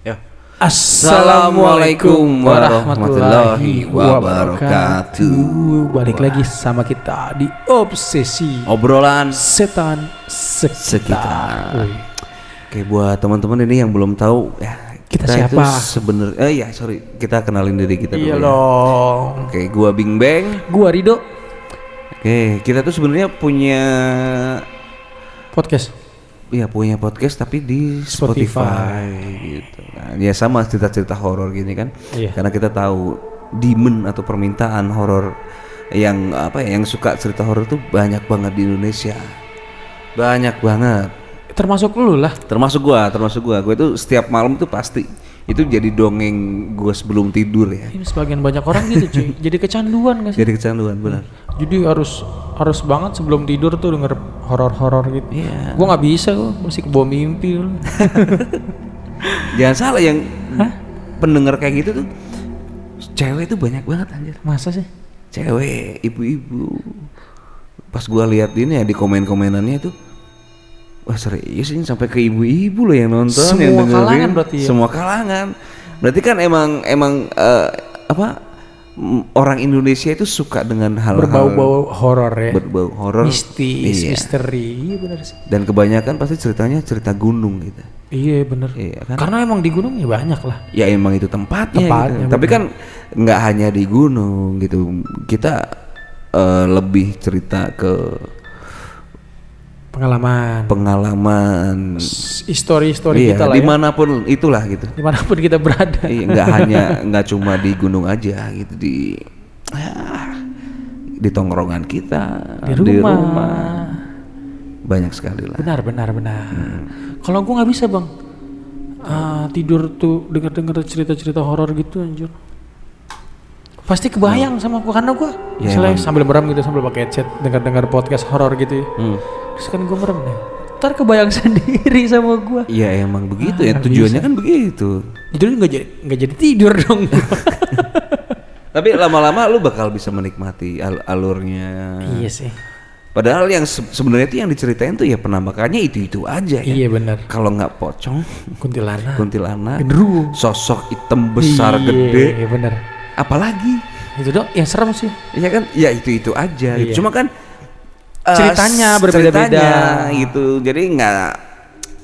Ya. Assalamualaikum warahmatullahi wabarakatuh. Balik lagi sama kita di obsesi Obrolan setan sekitar. Sekitar. Oke buat teman-teman ini yang belum tahu ya Kita itu siapa? Sebenarnya eh ya sorry kita kenalin diri kita Iya dulu. ya. dong. Oke gua Bing Bang. Gua Rido Oke kita tuh sebenarnya punya podcast. Ya punya podcast tapi di Spotify, gitu. Nah, ya sama cerita-cerita horor gini kan. Iya. Karena kita tahu demand atau permintaan horor yang apa ya yang suka cerita horor tuh banyak banget di Indonesia. Banyak banget. Termasuk lu lah. Termasuk gua, termasuk gua. Gua itu setiap malam tuh pasti itu jadi dongeng gua sebelum tidur ya. Ini sebagian banyak orang gitu cuy. Jadi kecanduan gak sih? Jadi kecanduan benar. Jadi harus harus banget sebelum tidur tuh denger horor-horor gitu. Iya. Gua nggak bisa gua masih kebawa mimpi. Jangan salah yang pendengar kayak gitu tuh cewek itu banyak banget anjir. Masa sih? Cewek, ibu-ibu. Pas gua lihat ini ya di komen-komenannya itu Wah serius ini sampai ke ibu-ibu loh yang nonton Semua yang dengerin. kalangan berarti ya? Semua kalangan. Berarti kan emang emang eh, apa orang Indonesia itu suka dengan hal-hal Berbau-bau horor ya. berbau horor. Mistis, Iya. misteri. Iya benar sih. Dan kebanyakan pasti ceritanya cerita gunung gitu. Iya bener. Iya kan? Karena emang di gunung ya banyak lah. Ya emang itu tempatnya. Tempatnya, gitu. Tapi kan nggak hanya di gunung gitu. Kita eh, lebih cerita ke Pengalaman. pengalaman. Histori-histori Iya, kita lah ya. di mana pun itulah gitu. Di mana pun kita berada. Iya, nggak hanya nggak cuma di gunung aja gitu di ya, di tongkrongan kita Di rumah. banyak sekali lah. Benar, benar, benar. Hmm. Kalau gua nggak bisa bang. Ah, tidur tuh dengar-dengar cerita-cerita horor gitu anjir. Pasti kebayang sama gua karena gua Ya, misalnya emang. sambil merem gitu sambil pakai headset dengar-dengar podcast horor gitu ya. Hmm. Terus kan gua merem nih. Ntar kebayang sendiri sama gua. Iya emang begitu Ah, ya tujuannya kan begitu. Jadi nggak jadi nggak jadi tidur dong. Tapi lama-lama lu bakal bisa menikmati al- alurnya. iya sih. Padahal yang se- sebenarnya itu yang diceritain tuh ya penampakannya itu-itu aja ya. Iya benar. Kalau nggak pocong, Kuntilanak. kuntilanak, Genderuwo. sosok hitam besar Iya, gede, Iya benar. Apalagi Itu dong yang serem sih. Iya kan? Ya itu-itu aja. gitu. Iya. Cuma kan eh, Ceritanya berbeda-beda. gitu. Jadi nggak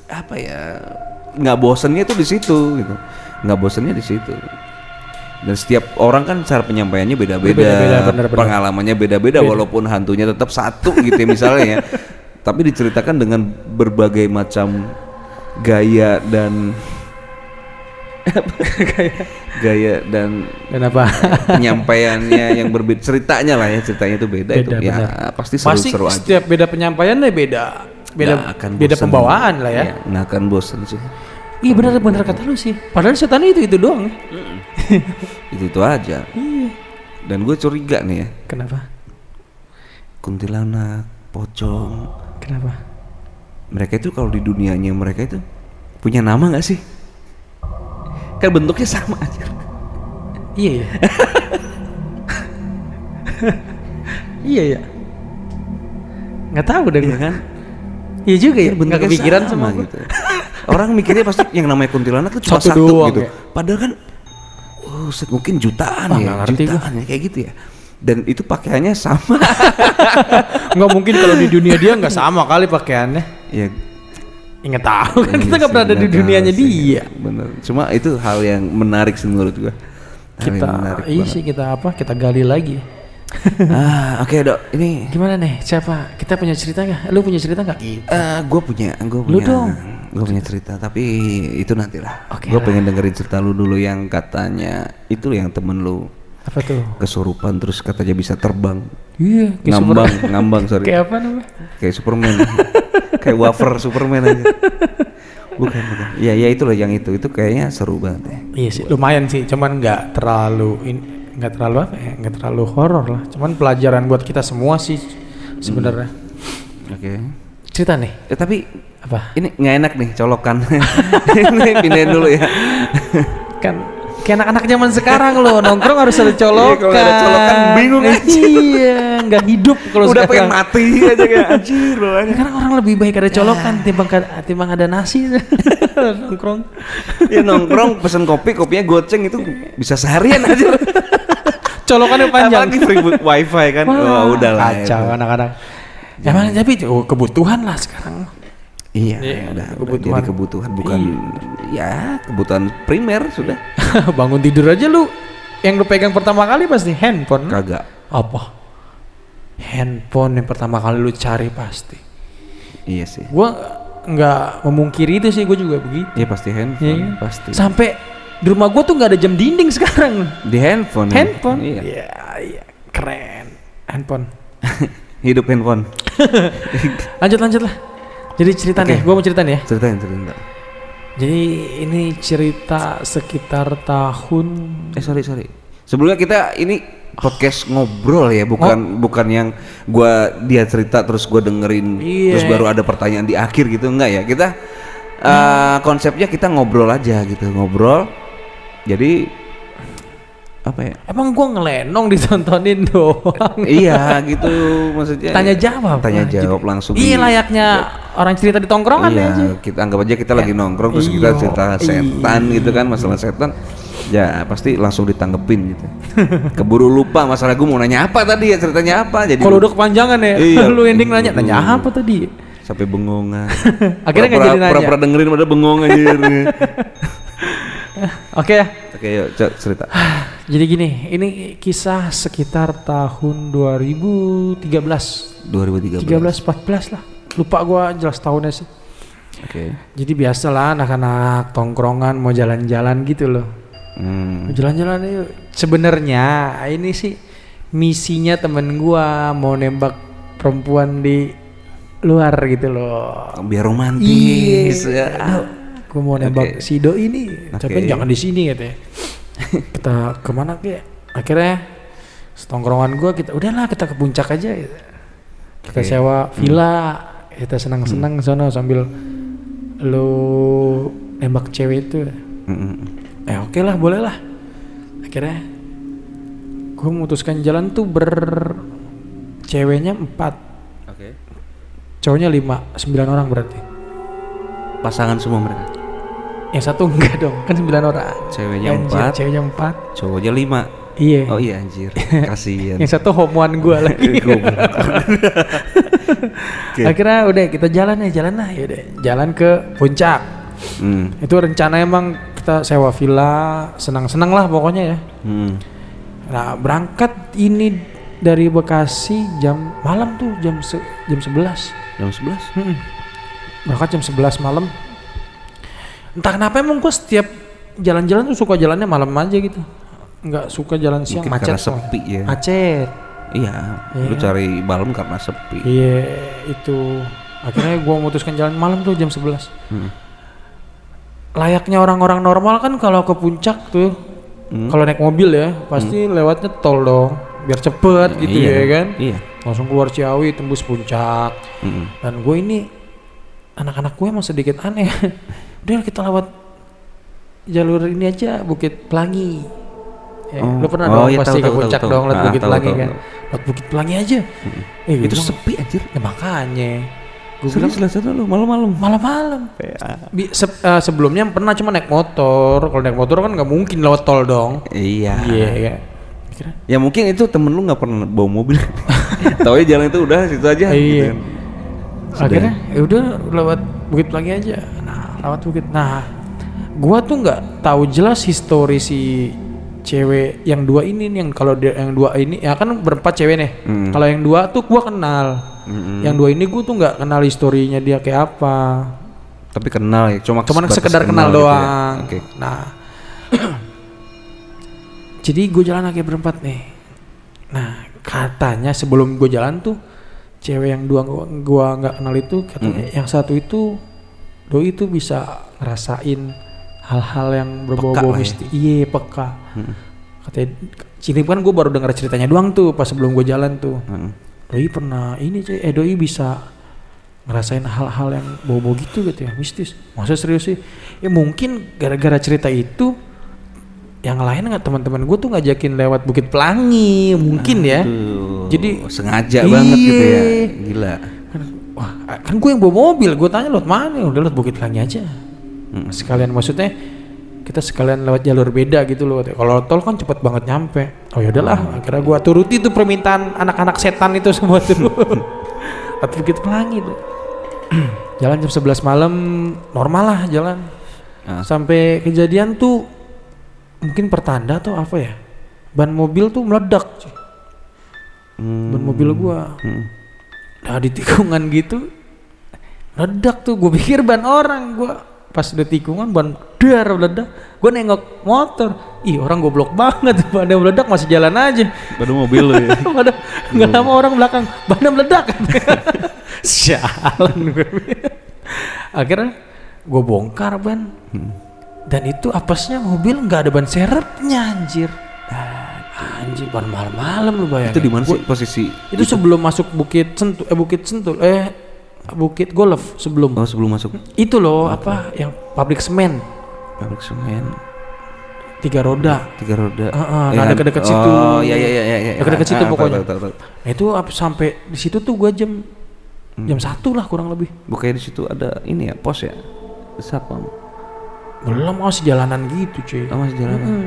apa ya? nggak bosennya tuh di situ gitu. Nggak bosennya di situ. Dan setiap orang kan cara penyampaiannya beda-beda, pengalamannya beda-beda, walaupun hantunya tetap satu gitu ya misalnya ya. Tapi diceritakan dengan berbagai macam gaya dan gaya dan Dan apa? penyampaiannya yang berbeda ceritanya lah ya ceritanya itu beda, itu Beda, ya benar. pasti Pasti seru-seru aja setiap beda penyampaiannya beda. Beda Nggak akan beda bosen. pembawaan lah ya. Iya, nggak akan bosen sih Iya benar benar kata lu sih. Padahal setan itu itu doang. itu itu aja Iya. dan gue curiga nih ya Kenapa? kuntilanak pocong Kenapa? mereka itu kalau di dunianya mereka itu punya nama nggak sih kan bentuknya sama aja Iya ya. iya ya. Nggak tahu deh iya kan Iya juga ya. Kan Nggak bentuknya kepikiran sama gitu orang mikirnya pasti yang namanya kuntilanak itu cuma Satu satu, doang gitu ya? padahal kan oh mungkin jutaan ya jutaan ya kayak gitu ya dan itu pakaiannya sama Nggak mungkin kalau di dunia dia nggak sama kali pakaiannya. ya Ingat tahu kan kita Iya nggak sih, berada di nggak dunianya sih. dia. Bener. Cuma itu hal yang menarik sih menurut gua. Hal Kita menarik iya sih kita apa? Kita gali lagi. ah, oke dok. Ini Gimana nih? Siapa? Kita punya cerita nggak? Lu punya cerita nggak? eh gue punya, gue Lu punya, dong. gue punya cerita. Tapi itu nanti lah. Oke gue pengen dengerin cerita lu dulu yang katanya itu yang temen lu Apa tuh? kesurupan terus katanya bisa terbang, Iya, kayak ngambang, ngambang sorry, Kayak apa namanya? kayak Superman, kayak wafer Superman aja. Bukan, bukan. Ya, ya itu loh yang itu. Itu kayaknya seru banget ya. Iya sih, lumayan sih, cuman nggak terlalu nggak terlalu apa ya, nggak terlalu horor lah. Cuman pelajaran buat kita semua sih sebenarnya. Oke. Cerita nih, Eh, tapi apa? ini nggak enak nih colokan. ini pindahin dulu ya. Kan Kayak anak-anak zaman sekarang loh, nongkrong harus ada colokan. Iya, kalau ada colokan bingung aja. Iya, nggak hidup kalau Udah pengen sekarang. mati aja kayak anjir loh. Sekarang orang lebih baik ada colokan timbang timbang ada nasi nongkrong. Ya nongkrong pesen kopi, kopinya goceng itu bisa seharian aja. Colokannya panjang. Apalagi free wifi kan. Wah, udah lah. Kacau anak-anak. Emang tapi oh, kebutuhan lah sekarang. Iya, Iya, udah, udah kebutuhan. jadi kebutuhan bukan ya kebutuhan primer sudah. Bangun tidur aja lu yang lu pegang pertama kali pasti handphone. Kagak. Apa? Handphone yang pertama kali lu cari pasti. Iya sih. Gua nggak memungkiri itu sih, gue juga begitu. Iya pasti handphone, Iya. pasti. Sampai di rumah gua tuh nggak ada jam dinding sekarang. Di handphone. ya? Handphone. Iya. Iya, iya, keren. Handphone. Hidup handphone. Lanjut lanjut lah. Jadi cerita nih, gua mau cerita nih ya. Ceritain, ceritain. Jadi ini cerita sekitar tahun Eh sorry sorry. Sebelumnya kita ini podcast ngobrol ya, bukan bukan yang gua dia cerita terus gua dengerin Iya. terus baru ada pertanyaan di akhir gitu enggak ya. Kita eh, konsepnya kita ngobrol aja gitu, ngobrol. Jadi apa ya? Emang gua ngelenong ditontonin doang. iya gitu maksudnya. Tanya jawab. Tanya jawab langsung. Iya layaknya orang cerita di tongkrongan iya, aja. kita anggap aja kita lagi nongkrong terus kita Iya, cerita setan gitu kan masalah setan. Ya pasti langsung ditanggepin gitu. Keburu lupa masalah gue mau nanya apa tadi ya ceritanya apa jadi Kalau udah kepanjangan ya, Iya. lu ending nanya, nanya apa tadi? sampai bengong ah. Akhirnya nggak jadi nanya. Pura-pura dengerin pada bengong aja. Oke ya. Oke yuk Cok, cerita. Jadi gini, ini kisah sekitar tahun 2013. 2013. 13 14 lah. Lupa gua jelas tahunnya sih. Oke. Jadi biasalah anak-anak tongkrongan mau jalan-jalan gitu loh. Hmm. Jalan-jalan yuk. Sebenarnya ini sih misinya temen gua mau nembak perempuan di luar gitu loh. Biar romantis ya. Gue mau nembak Oke. si doi ini, tapi Oke. jangan di sini katanya. kita ke mana ke? Akhirnya setongkrongan gue kita udahlah kita ke puncak aja. gitu. Kita Oke. sewa villa, kita senang-senang sono sambil lu nembak cewek itu. Mm-mm. Eh oke lah boleh lah. Akhirnya gue memutuskan jalan tuh ber ceweknya empat, Oke. cowoknya lima, sembilan orang berarti. Pasangan semua mereka. Yang satu enggak dong, kan sembilan orang. Ceweknya Anjir, empat. Ceweknya empat. Cowoknya lima. Iya. Oh iya anjir. Kasihan. Yang satu homoan gue lagi. Oke. Akhirnya udah kita jalan ya, jalan lah ya udah. Jalan ke puncak. Hmm. Itu rencana emang kita sewa villa, senang-senang lah pokoknya ya. Hmm. Nah berangkat ini dari Bekasi jam malam tuh jam se jam 11 Jam 11. Mm-mm. Berangkat jam 11 malam. Entah kenapa emang gue setiap jalan-jalan tuh suka jalannya malam aja gitu. Nggak suka jalan siang Mungkin macet. karena sepi ya. Macet. Iya, lu Iya. cari malam karena sepi. Iya itu. Akhirnya gue memutuskan jalan malam tuh jam 11. Hmm. Layaknya orang-orang normal kan kalau ke puncak tuh, Hmm. kalau naik mobil ya pasti lewatnya tol dong, biar cepet gitu Iya, ya kan. Iya. Langsung keluar Ciawi tembus puncak. Mm-mm. Dan gue ini anak-anak gue emang sedikit aneh. Udah kita lewat jalur ini aja Bukit Pelangi. Ya, Oh. lu pernah Oh, dong iya, pasti tahu, ke puncak tahu, dong tahu. lewat Ah, Bukit tahu, Pelangi tahu, kan. Lewat Bukit Pelangi aja. Eh, Itu gua- sepi anjir. Ya makanya. Gue Sekarang bilang selesai lu malam-malam. malam-malam. Bi- se- eh, sebelumnya pernah cuma naik motor. Kalau naik motor kan nggak mungkin lewat tol dong. Iya. Iya. ya. Kira Ya mungkin itu temen lu nggak pernah bawa mobil. Tahu ya jalan itu udah situ aja. Iya. gitu kan. akhirnya ya udah lewat Bukit Pelangi aja. Nah, lewat Bukit. Nah, gua tuh nggak tahu jelas histori si cewek yang dua ini nih yang kalau yang dua ini ya kan berempat cewek nih. Hmm. Kalau yang dua tuh gua kenal. Mm-mm. Yang dua ini gua tuh nggak kenal historinya dia kayak apa. Tapi kenal ya, cuma Cuman sekedar kenal, gitu ya. doang. Oke. Nah, jadi gue jalan lagi berempat nih. Nah, katanya sebelum gue jalan tuh cewek yang dua gua, gua nggak kenal itu katanya yang satu itu doi itu bisa ngerasain hal-hal yang berbau-bau ya. mistis. Iya, peka. Katanya Cini kan gue baru dengar ceritanya doang tuh pas sebelum gue jalan tuh. Mm. Doi pernah ini cuy, eh doi bisa ngerasain hal-hal yang bau-bau gitu gitu ya, mistis. Masa serius sih? Ya mungkin gara-gara cerita itu yang lain nggak teman-teman gue tuh ngajakin lewat Bukit Pelangi mungkin ya Tuh, Jadi- sengaja banget gitu ya. Iya. Gila. kan, wah kan gue yang bawa mobil gue tanya lewat mana udah lewat Bukit Pelangi aja Hmm. sekalian maksudnya kita sekalian lewat jalur beda gitu loh kalau tol kan cepet banget nyampe oh ya udahlah akhirnya gue turuti tuh permintaan anak-anak setan itu semua tuh lewat Bukit Pelangi tuh jalan jam 11 malam normal lah jalan Ah. sampai kejadian tuh mungkin pertanda atau apa ya ban mobil tuh meledak cuy. Hmm. ban mobil gua Hmm. Nah di tikungan gitu Ledak tuh gue pikir ban orang Gua pas udah tikungan ban dar meledak. Gue nengok motor. Ih orang goblok banget. Ban meledak masih jalan aja. Baru mobil lu ya. Pada nggak lama orang belakang Ban meledak. Sialan gue Akhirnya gue bongkar ban. Dan itu apesnya mobil nggak ada ban serepnya anjir. Anjir ban malam-malam lu bayangin. Itu di mana sih posisi? itu? sebelum masuk Bukit Sentul eh Bukit Sentul eh Bukit Golf sebelum Oh sebelum masuk itu loh apa yang pabrik semen pabrik semen tiga roda tiga roda. Ah, ah, Ya nah, kan? deket-deket situ. Oh iya iya iya iya. Deket-deket situ Ah, tahu, pokoknya. tahu, tahu, tahu. nah, itu sampai di situ tuh gua jam Hmm. jam satu lah kurang lebih Bukannya di situ ada ini ya pos ya? Sapam. belum masih jalanan gitu cuy Oh, masih jalan. Mm.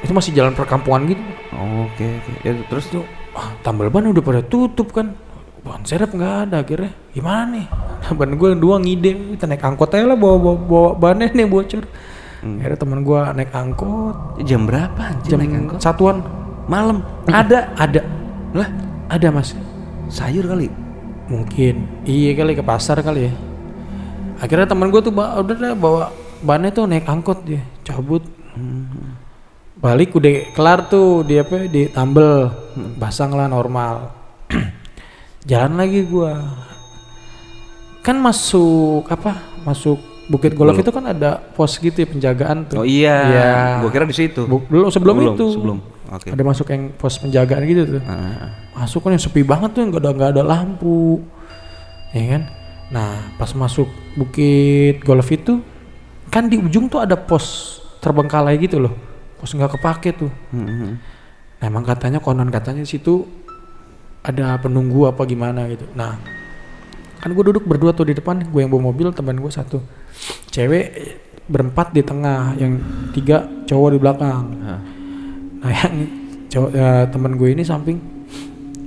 itu masih jalan perkampungan gitu Oh, Oke oke. Ya terus tuh ah, tambal ban udah pada tutup kan ban serep nggak ada akhirnya. Gimana nih? Ban gue dua ngide kita naik angkot aja lah bawa bawa, bawa bannya nih bocor. Akhirnya teman gue naik angkot. Jam berapa anjir jam naik angkot? satuan. Malam. ada? Ada. Lah, ada mas. Sayur kali. mungkin. Iya kali ke pasar kali ya. Akhirnya teman gue tuh udah deh bawa bannya tuh naik angkot dia cabut. Balik udah kelar tuh di apa di tambel basang lah normal jalan lagi gua kan masuk apa masuk Bukit Golf itu kan ada pos gitu ya penjagaan tuh Oh iya. Iya. Gua kira di situ. Belum sebelum Belum, itu sebelum. Oke. ada masuk yang pos penjagaan gitu tuh Ah, masuk kan yang sepi banget tuh nggak ada nggak ada lampu ya kan nah pas masuk bukit golf itu kan di ujung tuh ada pos terbengkalai gitu loh pos nggak kepake tuh hmm, hmm. nah emang katanya konon katanya di situ ada penunggu apa gimana gitu nah kan gue duduk berdua tuh di depan gue yang bawa mobil teman gue satu cewek berempat di tengah yang tiga cowok di belakang Ah. Nah yang cowok ya, teman gue ini samping,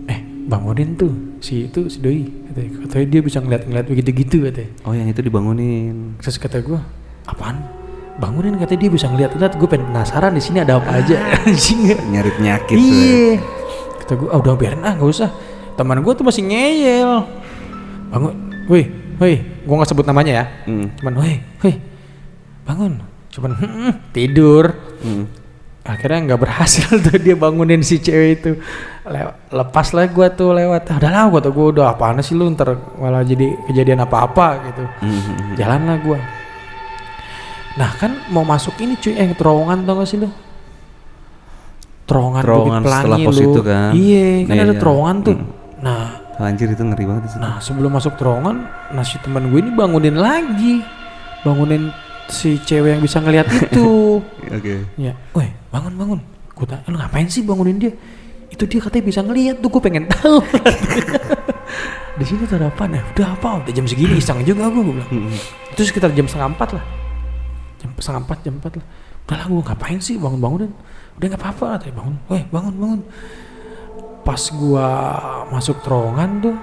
eh bangunin tuh si itu si doi, katanya, katanya dia bisa ngeliat-ngeliat begitu-gitu katanya. Oh yang itu dibangunin. Terus kata gue, apaan? Bangunin katanya dia bisa ngeliat-ngeliat. Gue pengen penasaran di sini ada apa aja. Anjing. Nyari penyakit. ya. Iya. Kata gue, ah udah biarin ah nggak usah. Teman gue tuh masih ngeyel. Bangun, woi, woi, gue nggak sebut namanya ya. Hmm. Cuman, woi, woi, bangun. Cuman "Hmm, tidur Hmm. akhirnya nggak berhasil tuh dia bangunin si cewek itu Le- lepas lah gua tuh lewat "Ah, udah lah gua tuh gua udah apaan sih lu ntar malah jadi kejadian apa-apa gitu Hmm, hmm, hmm. jalan lah gua nah kan mau masuk ini cuy eh terowongan tau gak sih lu terowongan, Terowongan Bukit Pelangi setelah pos itu kan? iya kan Iya, ada iya. terowongan tuh Hmm. nah Anjir itu ngeri banget di situ. Nah sebelum masuk terowongan, nah si teman gue ini bangunin lagi, bangunin si cewek yang bisa ngelihat itu. Oke. ya, woi bangun bangun. Gue tanya, lu ngapain sih bangunin dia? Itu dia katanya bisa ngelihat tuh, gue pengen tahu. Di sini tuh ada apa? Nah, udah apa? Udah jam segini iseng juga gue, gue bilang. Hmm. Itu sekitar jam setengah empat lah. Jam setengah empat, jam empat lah. Udah lah gue ngapain sih bangun-bangunin? Udah nggak apa-apa katanya bangun. Woi bangun bangun. Pas gua masuk terowongan tuh,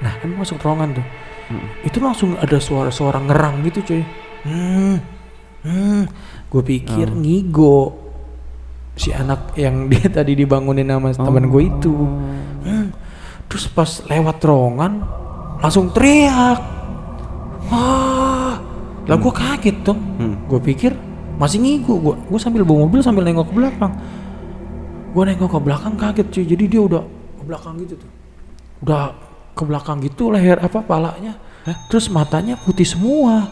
nah kan masuk terowongan tuh, Hmm. itu langsung ada suara-suara ngerang gitu cuy. Hmm, hmm. Gue pikir Oh. ngigo si anak yang dia tadi dibangunin sama teman gue itu. Hmm. Terus pas lewat terowongan langsung teriak. Wah, lah gue kaget dong. Hmm. Gue pikir masih ngigo. Gue gue sambil bawa mobil sambil nengok ke belakang. Gue nengok ke belakang kaget cuy. Jadi dia udah ke belakang gitu tuh. Udah ke belakang gitu leher apa palanya. Terus matanya putih semua.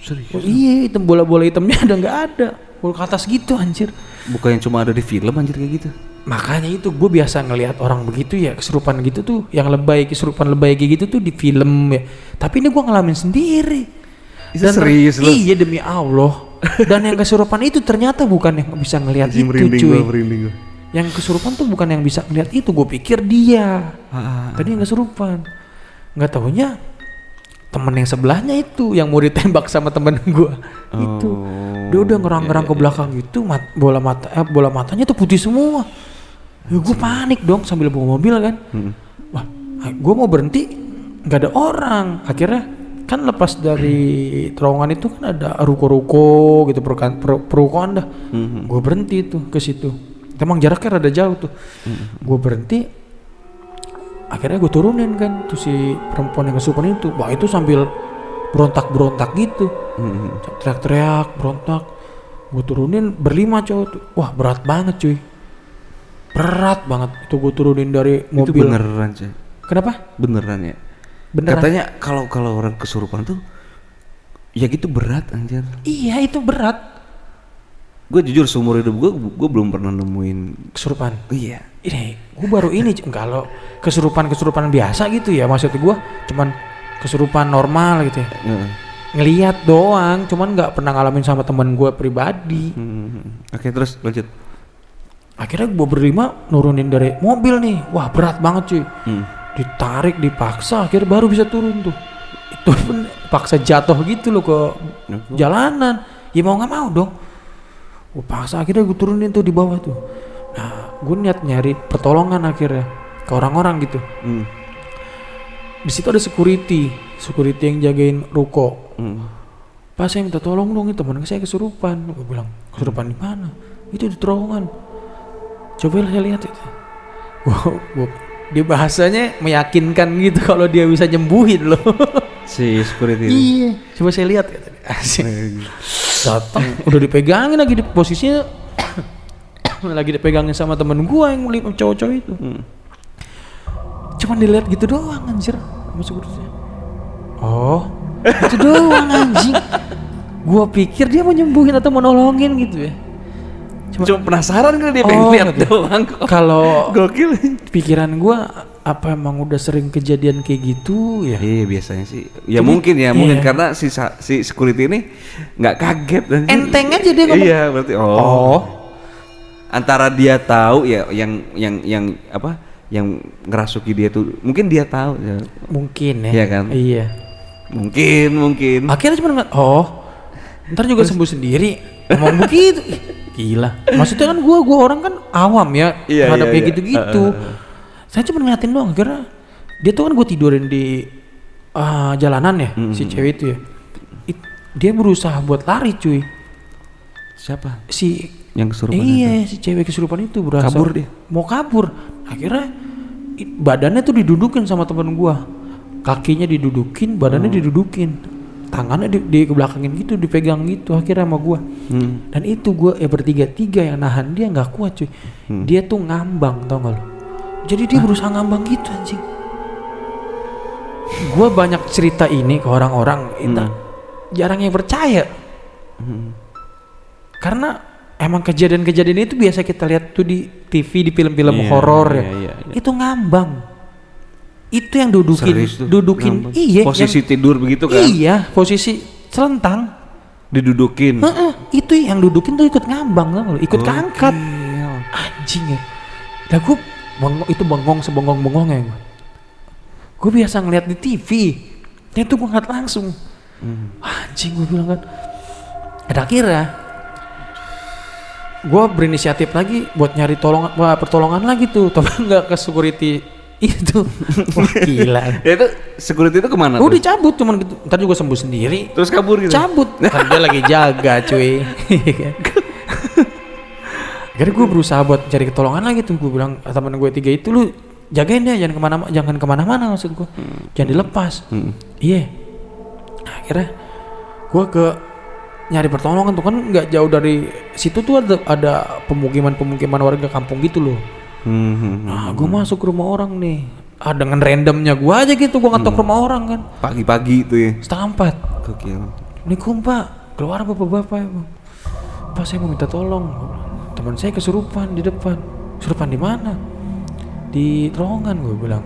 Serius? Oh, iya, hitam bola-bola hitamnya ada nggak ada. Bola ke atas gitu anjir. Bukan yang cuma ada di film anjir kayak gitu. Makanya itu gue biasa ngelihat orang begitu ya kesurupan gitu tuh yang lebay kesurupan lebay kayak gitu tuh di film ya. Tapi ini gue ngalamin sendiri. Itu ter- serius? Iya demi Allah. Dan yang kesurupan itu ternyata bukan yang bisa ngelihat itu cuy. merinding gua. Yang kesurupan tuh bukan yang bisa ngelihat itu. Gue pikir dia. Ah, Tadi yang kesurupan. Nggak tahunya temen yang sebelahnya itu yang mau ditembak sama temen gue itu Oh, dia udah ngerang-ngerang ke belakang gitu mat, bola mata eh, bola matanya tuh putih semua ya, gue panik dong sambil bawa mobil kan Hmm. wah gue mau berhenti nggak ada orang akhirnya kan lepas dari terowongan itu kan ada ruko-ruko gitu perukan per, perukoan dah. Mhm. gue berhenti tuh ke situ. Emang jaraknya rada jauh tuh. Gue berhenti akhirnya gue turunin kan tuh si perempuan yang kesurupan itu. Wah itu sambil berontak-berontak gitu. Mhm. teriak-teriak berontak. Gue turunin berlima cowok tuh. Wah berat banget cuy. Berat banget. Itu gue turunin dari Itu mobil. beneran sih. kenapa? Beneran ya. Beneran Katanya kalau kalau orang kesurupan tuh ya gitu berat anjir. iya itu berat Gue jujur seumur hidup gue gue belum pernah nemuin kesurupan iya. ini gue baru ini kalau kesurupan kesurupan biasa gitu ya maksudnya gue cuman kesurupan normal gitu ya Heeh. ngeliat doang cuman nggak pernah ngalamin sama temen gue pribadi Hmm. Oke terus lanjut. akhirnya gue berlima nurunin dari mobil nih wah berat banget cuy Hmm. Ditarik dipaksa akhirnya baru bisa turun tuh itu pun paksa jatuh gitu loh ke jalanan ya mau nggak mau dong gue paksa akhirnya gue turunin tuh di bawah tuh nah gue niat nyari pertolongan akhirnya ke orang-orang gitu Hmm. di situ ada security security yang jagain ruko Hmm. Pak saya minta tolong dong, teman saya kesurupan. Gue bilang, kesurupan di mana? Itu di terowongan. Coba saya lihat itu. Wow, wow. Dia bahasanya meyakinkan gitu kalau dia bisa nyembuhin loh. Si security. iya, coba saya lihat. dia. Asik. Datang, udah dipegangin lagi di posisinya lagi dipegangin sama temen gua yang cowok-cowok itu. Hmm. Cuman dilihat gitu doang anjir sama security. Oh, itu doang anjing. Gua pikir dia mau nyembuhin atau mau nolongin gitu ya. Cuma penasaran kali dia pengen Oh, lihat gitu. doang kok. Kalau Gokil. pikiran gua apa emang udah sering kejadian kayak gitu ya? Iya biasanya sih. Ya Jadi, mungkin ya, mungkin iya. karena si si security ini nggak kaget dan Enteng aja dia ngomong. Iya berarti oh. Oh, Antara dia tahu ya yang yang yang apa? Yang ngerasuki dia tuh mungkin dia tahu ya. mungkin ya. Iya kan? Iya. Mungkin mungkin. Akhirnya cuma oh, ntar juga sembuh sendiri. Ngomong begitu. Gila. Maksudnya kan gua gua orang kan awam ya Iya, terhadap iya, kayak iya. gitu-gitu. Uh, uh, uh. Saya cuma ngeliatin doang karena dia tuh kan gue tidurin di ah, jalanan ya si Mm-mm. cewek itu ya. It- dia berusaha buat lari cuy. Siapa? Si Yang kesurupan iya si cewek kesurupan itu berusaha Kabur dia? Mau kabur. Akhirnya badannya tuh didudukin sama temen gua. Kakinya didudukin, badannya Hmm. didudukin. Tangannya di, di kebelakangin gitu, dipegang gitu akhirnya sama gua. Hmm. Dan itu gua ya bertiga-tiga yang nahan dia nggak kuat cuy. Hmm. Dia tuh ngambang tau gak lo? Jadi dia berusaha ngambang gitu anjing. Gua banyak cerita ini ke orang-orang, itu Hmm. jarang yang percaya. Hmm. Karena emang kejadian-kejadian itu biasa kita lihat tuh di TV di film-film Iya, horor ya. iya, iya, iya. Itu ngambang. Itu yang dudukin, Serius tuh, dudukin. ngambang. Iya, Posisi yang- tidur begitu kan? Iya, posisi celentang. Didudukin. Heeh, itu yang dudukin tuh ikut ngambang lo? ikut keangkat. Gokil. Anjing ya. Lah gue bengong, itu bengong sebengong-bengong ya gue. Gue biasa ngeliat di TV. Dan itu gue ngeliat langsung. Hmm. Anjing gue bilang kan. Ada akhirnya. Gue berinisiatif lagi buat nyari tolongan, wah, pertolongan lagi tuh. Tapi nggak ke security itu. Wah gila. Ya itu security itu ke mana Gue tuh? dicabut cuman gitu. Ntar juga sembuh sendiri. Terus kabur gitu? Cabut. Kan dia lagi jaga cuy. Akhirnya gue berusaha buat cari ketolongan lagi tuh. Gue bilang "Ah, temen gue tiga itu lu jagain dia jangan ke mana jangan ke mana-mana maksud gue. Jangan dilepas. Hmm. Iya. Nah, akhirnya gue ke nyari pertolongan tuh kan nggak jauh dari situ tuh ada ada pemukiman-pemukiman warga kampung gitu loh. Hmm, hmm, hmm. Nah, gue masuk ke rumah orang nih. Ah dengan randomnya gue aja gitu gue ngetok rumah orang kan. Pagi-pagi itu ya. Setengah empat. Gokil. Assalamualaikum pak. Keluar bapak-bapak ya bang pak saya mau minta tolong. Teman saya kesurupan di depan. Kesurupan di mana? Di terowongan gue bilang.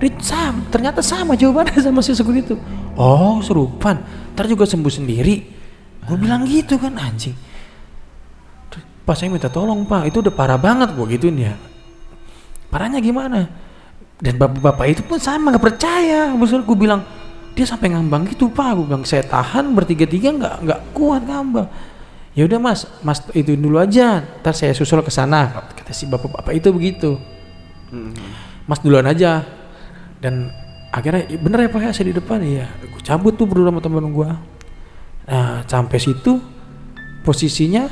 Rit, sam, ternyata sama jawabannya sama si security itu. Oh kesurupan. Ntar juga sembuh sendiri. Gue bilang gitu kan anjing. Pas saya minta tolong pak. Itu udah parah banget gue gituin ya parahnya gimana? Dan bapak-bapak itu pun sama nggak percaya. Maksudnya gue bilang dia sampai ngambang gitu pak. Gue bilang saya tahan bertiga-tiga nggak nggak kuat ngambang. Ya udah mas mas itu dulu aja ntar saya susul ke sana kata si bapak-bapak itu begitu. Mas duluan aja. Dan akhirnya "Iya, bener ya pak ya saya di depan. Ya gue cabut tuh berdua sama temen gue nah sampai situ posisinya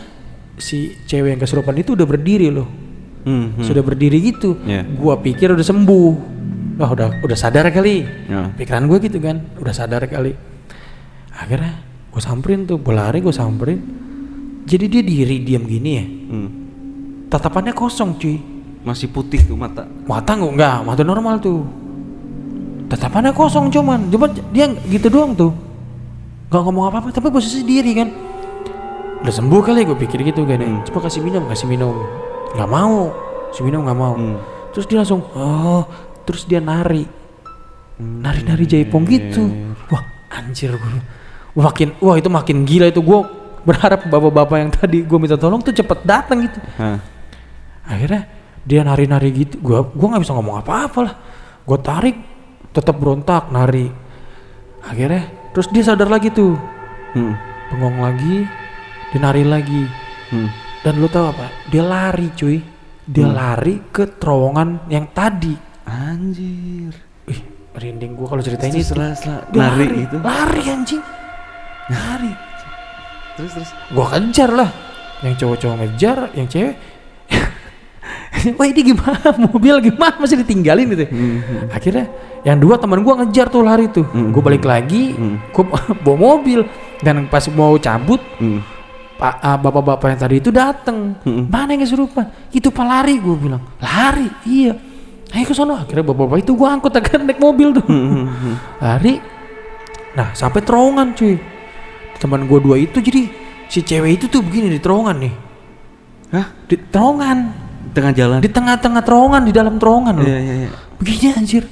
si cewek yang kesurupan itu udah berdiri loh Hmm, hmm. sudah berdiri gitu. Iya. gua pikir udah sembuh. Wah udah udah sadar kali. Ya. pikiran gue gitu kan udah sadar kali. Akhirnya gue samperin tuh gue lari gue samperin. Jadi dia diri diam gini ya? Hmm. tatapannya kosong cuy. Masih putih tuh mata. mata nggak nggak mata normal tuh. Tatapannya kosong cuman. Coba dia gitu doang tuh. Nggak ngomong apa apa tapi posisi diri kan. Udah sembuh kali gue pikir gitu kan ya. coba kasih minum kasih minum nggak mau. Si minum nggak mau. Hmm. terus dia langsung oh. Terus dia nari. Nari nari jaipong gitu. Wah anjir gue makin wah itu makin gila itu. Gue berharap bapak-bapak yang tadi gue minta tolong tuh cepet datang gitu. Hah. akhirnya dia nari-nari gitu. Gua gua nggak bisa ngomong apa-apa lah. Gue tarik tetap berontak nari. Akhirnya terus dia sadar lagi tuh. Hmm. bengong lagi dia nari lagi. Hmm. Dan lu tahu apa? Dia lari cuy. Dia lari ke terowongan yang tadi. Anjir. Wih, merinding gua kalau cerita ini setelah, setelah lari lari gitu. lari anjing. Lari. Terus terus. gua kejar lah. Yang cowok-cowok ngejar yang cewek. Wah ini gimana? Mobil gimana? Masih ditinggalin gitu Hmm. akhirnya yang dua teman gua ngejar tuh lari tuh. Hmm. gua balik lagi Hmm. gua bawa mobil. Dan pas mau cabut Hmm. Pak ah, bapak-bapak yang tadi itu dateng. Hmm. mana yang kesurupan? Itu pak lari gua bilang. Lari? Iya. Ayo ke sana akhirnya bapak-bapak itu gua angkut akhirnya naik mobil tuh. Hmm. lari. Nah sampai terowongan cuy. Teman gua dua itu jadi si cewek itu tuh begini di terowongan nih. Hah? di terowongan. Di tengah jalan. di tengah-tengah terowongan di dalam terowongan loh. Iya iya iya. begini anjir.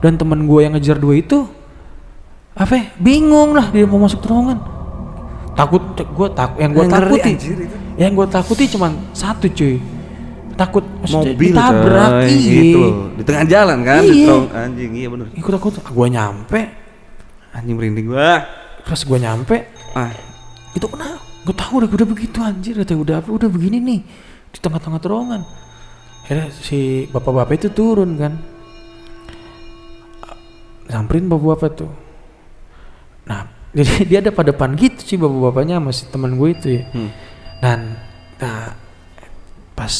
Dan teman gue yang ngejar dua itu apa ya, bingung lah dia mau masuk terowongan takut gue takut yang gue takuti anjir, itu. yang gue takuti cuman satu cuy takut Mobil ditabrak coy, iya gitu loh. Di tengah jalan kan. Di Iya. terowong- anjing iya bener. ikut takut gue nyampe Anjing merinding gua. pas gue nyampe Ah. itu kenapa gue tahu udah udah begitu anjir udah apa udah begini nih di tengah-tengah terowongan akhirnya si bapak-bapak itu turun kan samperin bapak-bapak tuh nah jadi dia ada pada depan gitu sih bapak-bapaknya masih teman gue itu ya Hmm. dan nah pas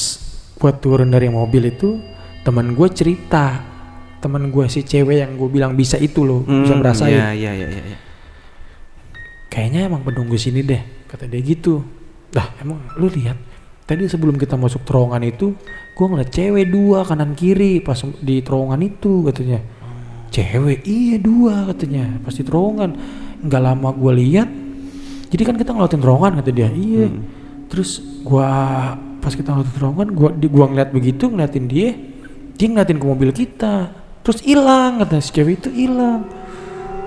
gue turun dari mobil itu teman gue cerita teman gue si cewek yang gue bilang bisa itu loh bisa Hmm, merasain Iya iya iya iya. iya. kayaknya emang penunggu sini deh kata dia gitu dah emang lu lihat tadi sebelum kita masuk terowongan itu gua ngeliat cewek dua kanan kiri pas di terowongan itu katanya cewek iya dua katanya pas di terowongan nggak lama gua lihat jadi kan kita ngeliatin terowongan kata dia. Iya. Terus gua pas kita ngeliatin terowongan gua di gua ngeliat begitu ngeliatin dia dia ngeliatin ke mobil kita. Terus hilang kata si cewek itu hilang.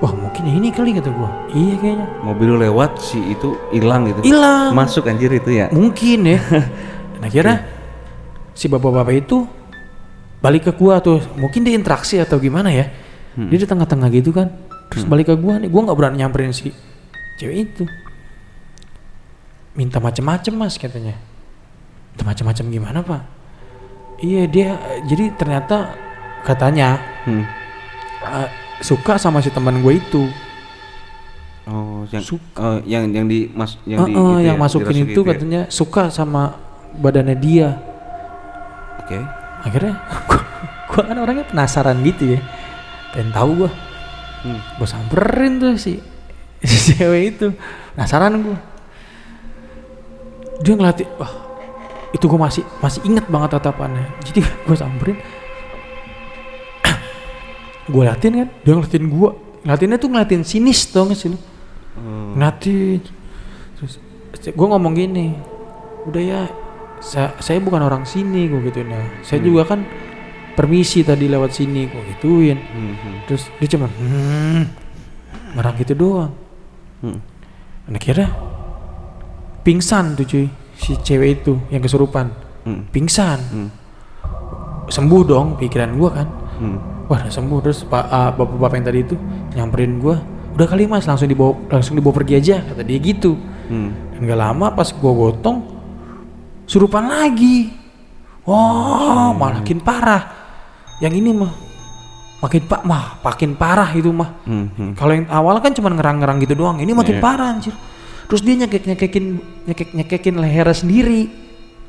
Wah mungkin ini kali kata gua. Iya kayaknya. Mobil lewat si itu hilang gitu. hilang. Masuk anjir itu ya. mungkin ya. Nah akhirnya si bapak-bapak itu balik ke gua tuh. Mungkin dia interaksi atau gimana ya. Dia di tengah-tengah gitu kan terus balik ke gua nih gua nggak berani nyamperin si cewek itu. Minta macem-macem mas katanya. Minta macem-macem gimana pak? Iya dia jadi ternyata katanya Hmm. eh, suka sama si teman gue itu. Oh, yang Suk- oh, yang yang di mas yang di Heeh, itu yang ya, masukin dirasuk itu ya. katanya suka sama badannya dia. Oke. akhirnya gua, gua kan orangnya penasaran gitu ya. Pengen tahu gua Hmm. gua samperin tuh si si cewek itu. Penasaran gua. Dia ngeliatin wah itu gua masih masih inget banget tatapannya. Jadi gua samperin. Gua liatin kan dia ngeliatin gua. Ngeliatinnya tuh ngeliatin sinis tau gak sih Hmm. ngeliatin. Terus gue ngomong gini udah ya saya, saya bukan orang sini gue gituin ya. Saya juga kan permisi tadi lewat sini gue gituin Hmm, hmm. terus dia cuman hmm marah gitu doang Hmm. dan akhirnya pingsan tuh cuy si cewek itu yang kesurupan Hmm. pingsan Hmm. sembuh dong pikiran gua kan Hmm. wah sembuh terus pak ah, bapak-bapak yang tadi itu nyamperin gua udah kali mas langsung dibawa langsung dibawa pergi aja kata dia gitu Hmm. dan gak lama pas gua gotong surupan lagi wah makin parah yang ini mah makin pak mah makin parah itu mah Hmm. Hmm. kalau yang awal kan cuma ngerang-ngerang gitu doang ini makin Iya. parah anjir terus dia nyekek nyekekin nyekek nyekekin lehernya sendiri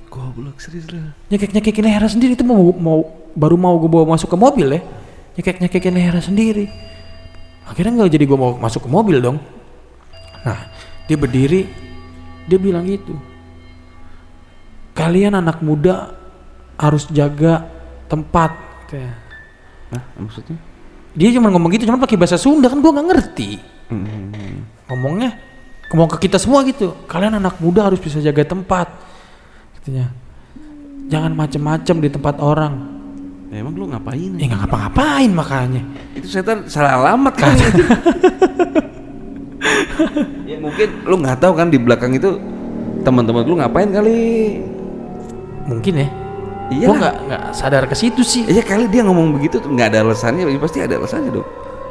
Goblok serius lu. nyekek nyekekin lehernya sendiri itu mau mau baru mau gue bawa masuk ke mobil ya nyekek nyekekin lehernya sendiri akhirnya nggak jadi gue mau masuk ke mobil dong nah dia berdiri dia bilang gitu kalian anak muda harus jaga tempat katanya. Nah, maksudnya? dia cuma ngomong gitu cuma pakai bahasa Sunda kan gue nggak ngerti Hmm. hmm, hmm. ngomongnya ngomong ke kita semua gitu kalian anak muda harus bisa jaga tempat katanya jangan macem-macem di tempat orang Ya, emang lu ngapain? ya nggak ngapa-ngapain makanya Itu setan salah alamat kan? ya mungkin lu nggak tahu kan di belakang itu teman-teman lu ngapain kali? mungkin ya Iya. gua nggak nggak sadar ke situ sih Iya kali dia ngomong begitu tuh nggak ada alasannya, ya pasti ada alasannya dong.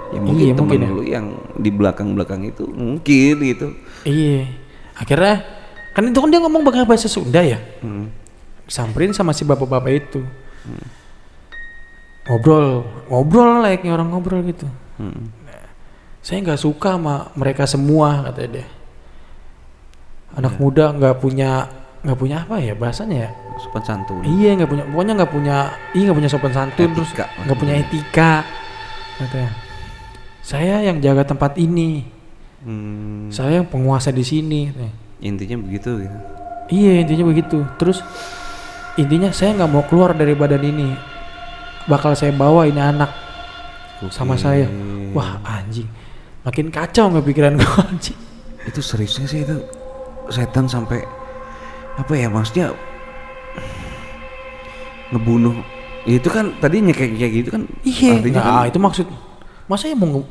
Ya mungkin Iya, temen mungkin ya. lu yang di belakang-belakang itu mungkin gitu. iya akhirnya kan itu kan dia ngomong pakai bahasa Sunda ya Hmm. samperin sama si bapak-bapak itu ngobrol ngobrol layaknya orang ngobrol gitu Hmm. saya nggak suka sama mereka semua katanya dia anak muda nggak punya nggak punya apa ya bahasanya ya Sopan santun. iya nggak punya pokoknya nggak punya iya nggak punya sopan santun terus Etika. nggak punya etika katanya saya yang jaga tempat ini Hmm. saya yang penguasa di sini. Intinya begitu gitu. iya intinya begitu terus intinya saya nggak mau keluar dari badan ini bakal saya bawa ini anak sama Oke. saya wah anjing makin kacau nggak pikiran gue anjing Itu seriusnya sih itu setan sampai apa ya maksudnya ngebunuh. Itu kan tadi nyekek kayak gitu kan. iya artinya nah, kan- itu maksud masa ya mau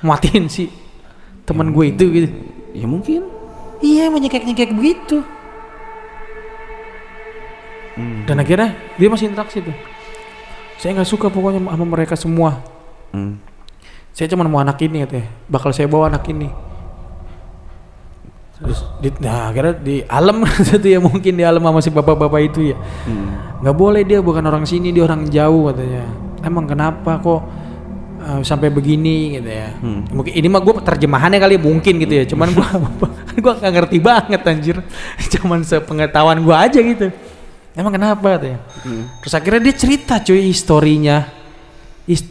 matiin si teman gue itu gitu Ya mungkin. iya menyekek nyekek begitu Hmm. dan akhirnya dia masih interaksi tuh saya nggak suka pokoknya sama mereka semua Hmm. saya cuma mau anak ini katanya bakal saya bawa anak ini terus di, nah akhirnya di alam itu ya mungkin di alam sama si bapak-bapak itu ya. Hmm. nggak boleh dia bukan orang sini dia orang jauh katanya. Emang kenapa kok uh, sampai begini gitu ya. Hmm. mungkin ini mah gue terjemahannya kali ya, mungkin gitu ya. Cuman gue gue nggak ngerti banget anjir. Cuman sepengetahuan gue aja gitu. Emang kenapa katanya? Hmm. terus akhirnya dia cerita cuy historinya. His-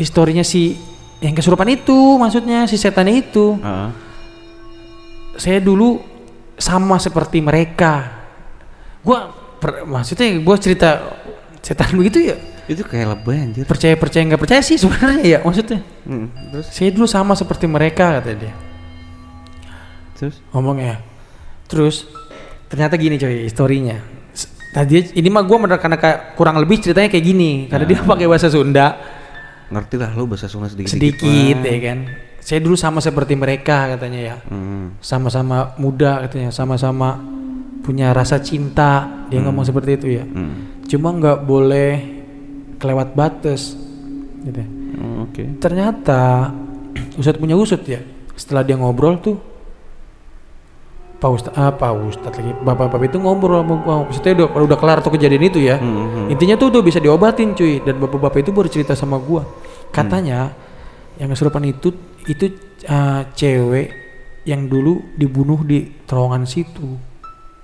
historinya si yang kesurupan itu maksudnya si setan itu. Ah. Saya dulu sama seperti mereka. Gua per- maksudnya gua cerita setan begitu ya Itu kayak lebay anjir. percaya percaya nggak percaya sih sebenarnya ya maksudnya. Hmm. Terus Saya dulu sama seperti mereka kata dia terus ngomongnya. Terus ternyata gini coy historinya. Tadi ini mah gua bener karena kayak kurang lebih ceritanya kayak gini karena dia pakai bahasa Sunda ngerti lah lu bahasa Sunda sedikit sedikit ya kan. Saya dulu sama seperti mereka katanya ya. Hmm. sama-sama muda katanya sama-sama punya rasa cinta dia ngomong seperti itu ya Hmm. cuma nggak boleh kelewat batas gitu ya. Oh, Oke. ternyata Ustadz punya usut ya setelah dia ngobrol tuh Pak Ustadz, ah, Pak Ustadz lagi bapak-bapak itu ngobrol sama gua. maksudnya udah, udah kelar tuh kejadian itu ya Hmm, hmm. intinya tuh udah bisa diobatin cuy dan bapak-bapak itu baru cerita sama gua katanya yang kesurupan itu itu uh, cewek yang dulu dibunuh di terowongan situ.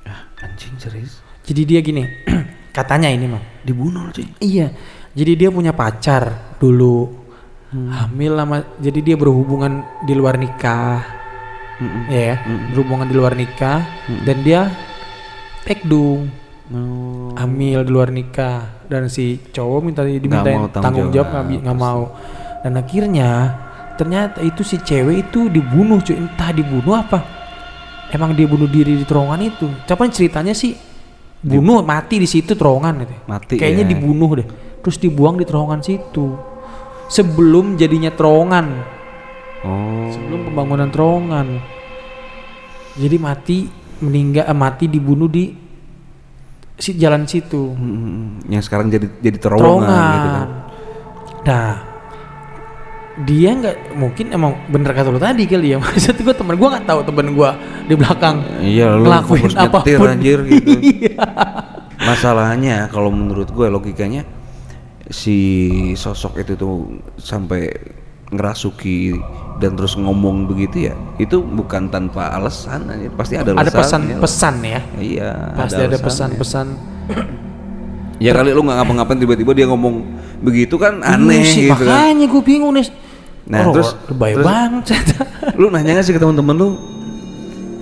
Ah, anjing serius. jadi dia gini katanya ini mah. Dibunuh cuy. iya jadi dia punya pacar dulu. Hamil lama jadi dia berhubungan di luar nikah. Hmm. ya ya, Mm. berhubungan di luar nikah. Dan dia tekdung Oh. hamil di luar nikah. Dan si cowok minta dimintain mau tanggung tanggung jawab nggak mau. Dan akhirnya ternyata itu si cewek itu dibunuh cuy entah dibunuh apa emang dia bunuh diri di terowongan itu cuman ceritanya sih bunuh mati di situ terowongan gitu Mati kayaknya ya. dibunuh deh terus dibuang di terowongan situ sebelum jadinya terowongan Oh. sebelum pembangunan terowongan Jadi mati meninggal eh, mati dibunuh di si jalan situ. Hmm, yang sekarang jadi jadi terowongan, Terowongan. gitu kan. Nah, dia nggak mungkin emang bener kata lu tadi kali ya. Maksud gue temen gue nggak tahu temen gue di belakang Iya, lu ngelakuin apa pun. anjir, gitu. Iya. Masalahnya kalau menurut gue logikanya si sosok itu tuh sampai ngerasuki dan terus ngomong begitu ya itu bukan tanpa alasan pasti ada ada pesan-pesan ya. iya Pasti ada pesan-pesan. ya kali lu nggak ngapa-ngapain tiba-tiba dia ngomong begitu kan aneh Iya sih, gitu kan makanya gue bingung nih. Nah, Oh, terus- lebay terus- banget. lu nanya nggak sih ke teman-teman lu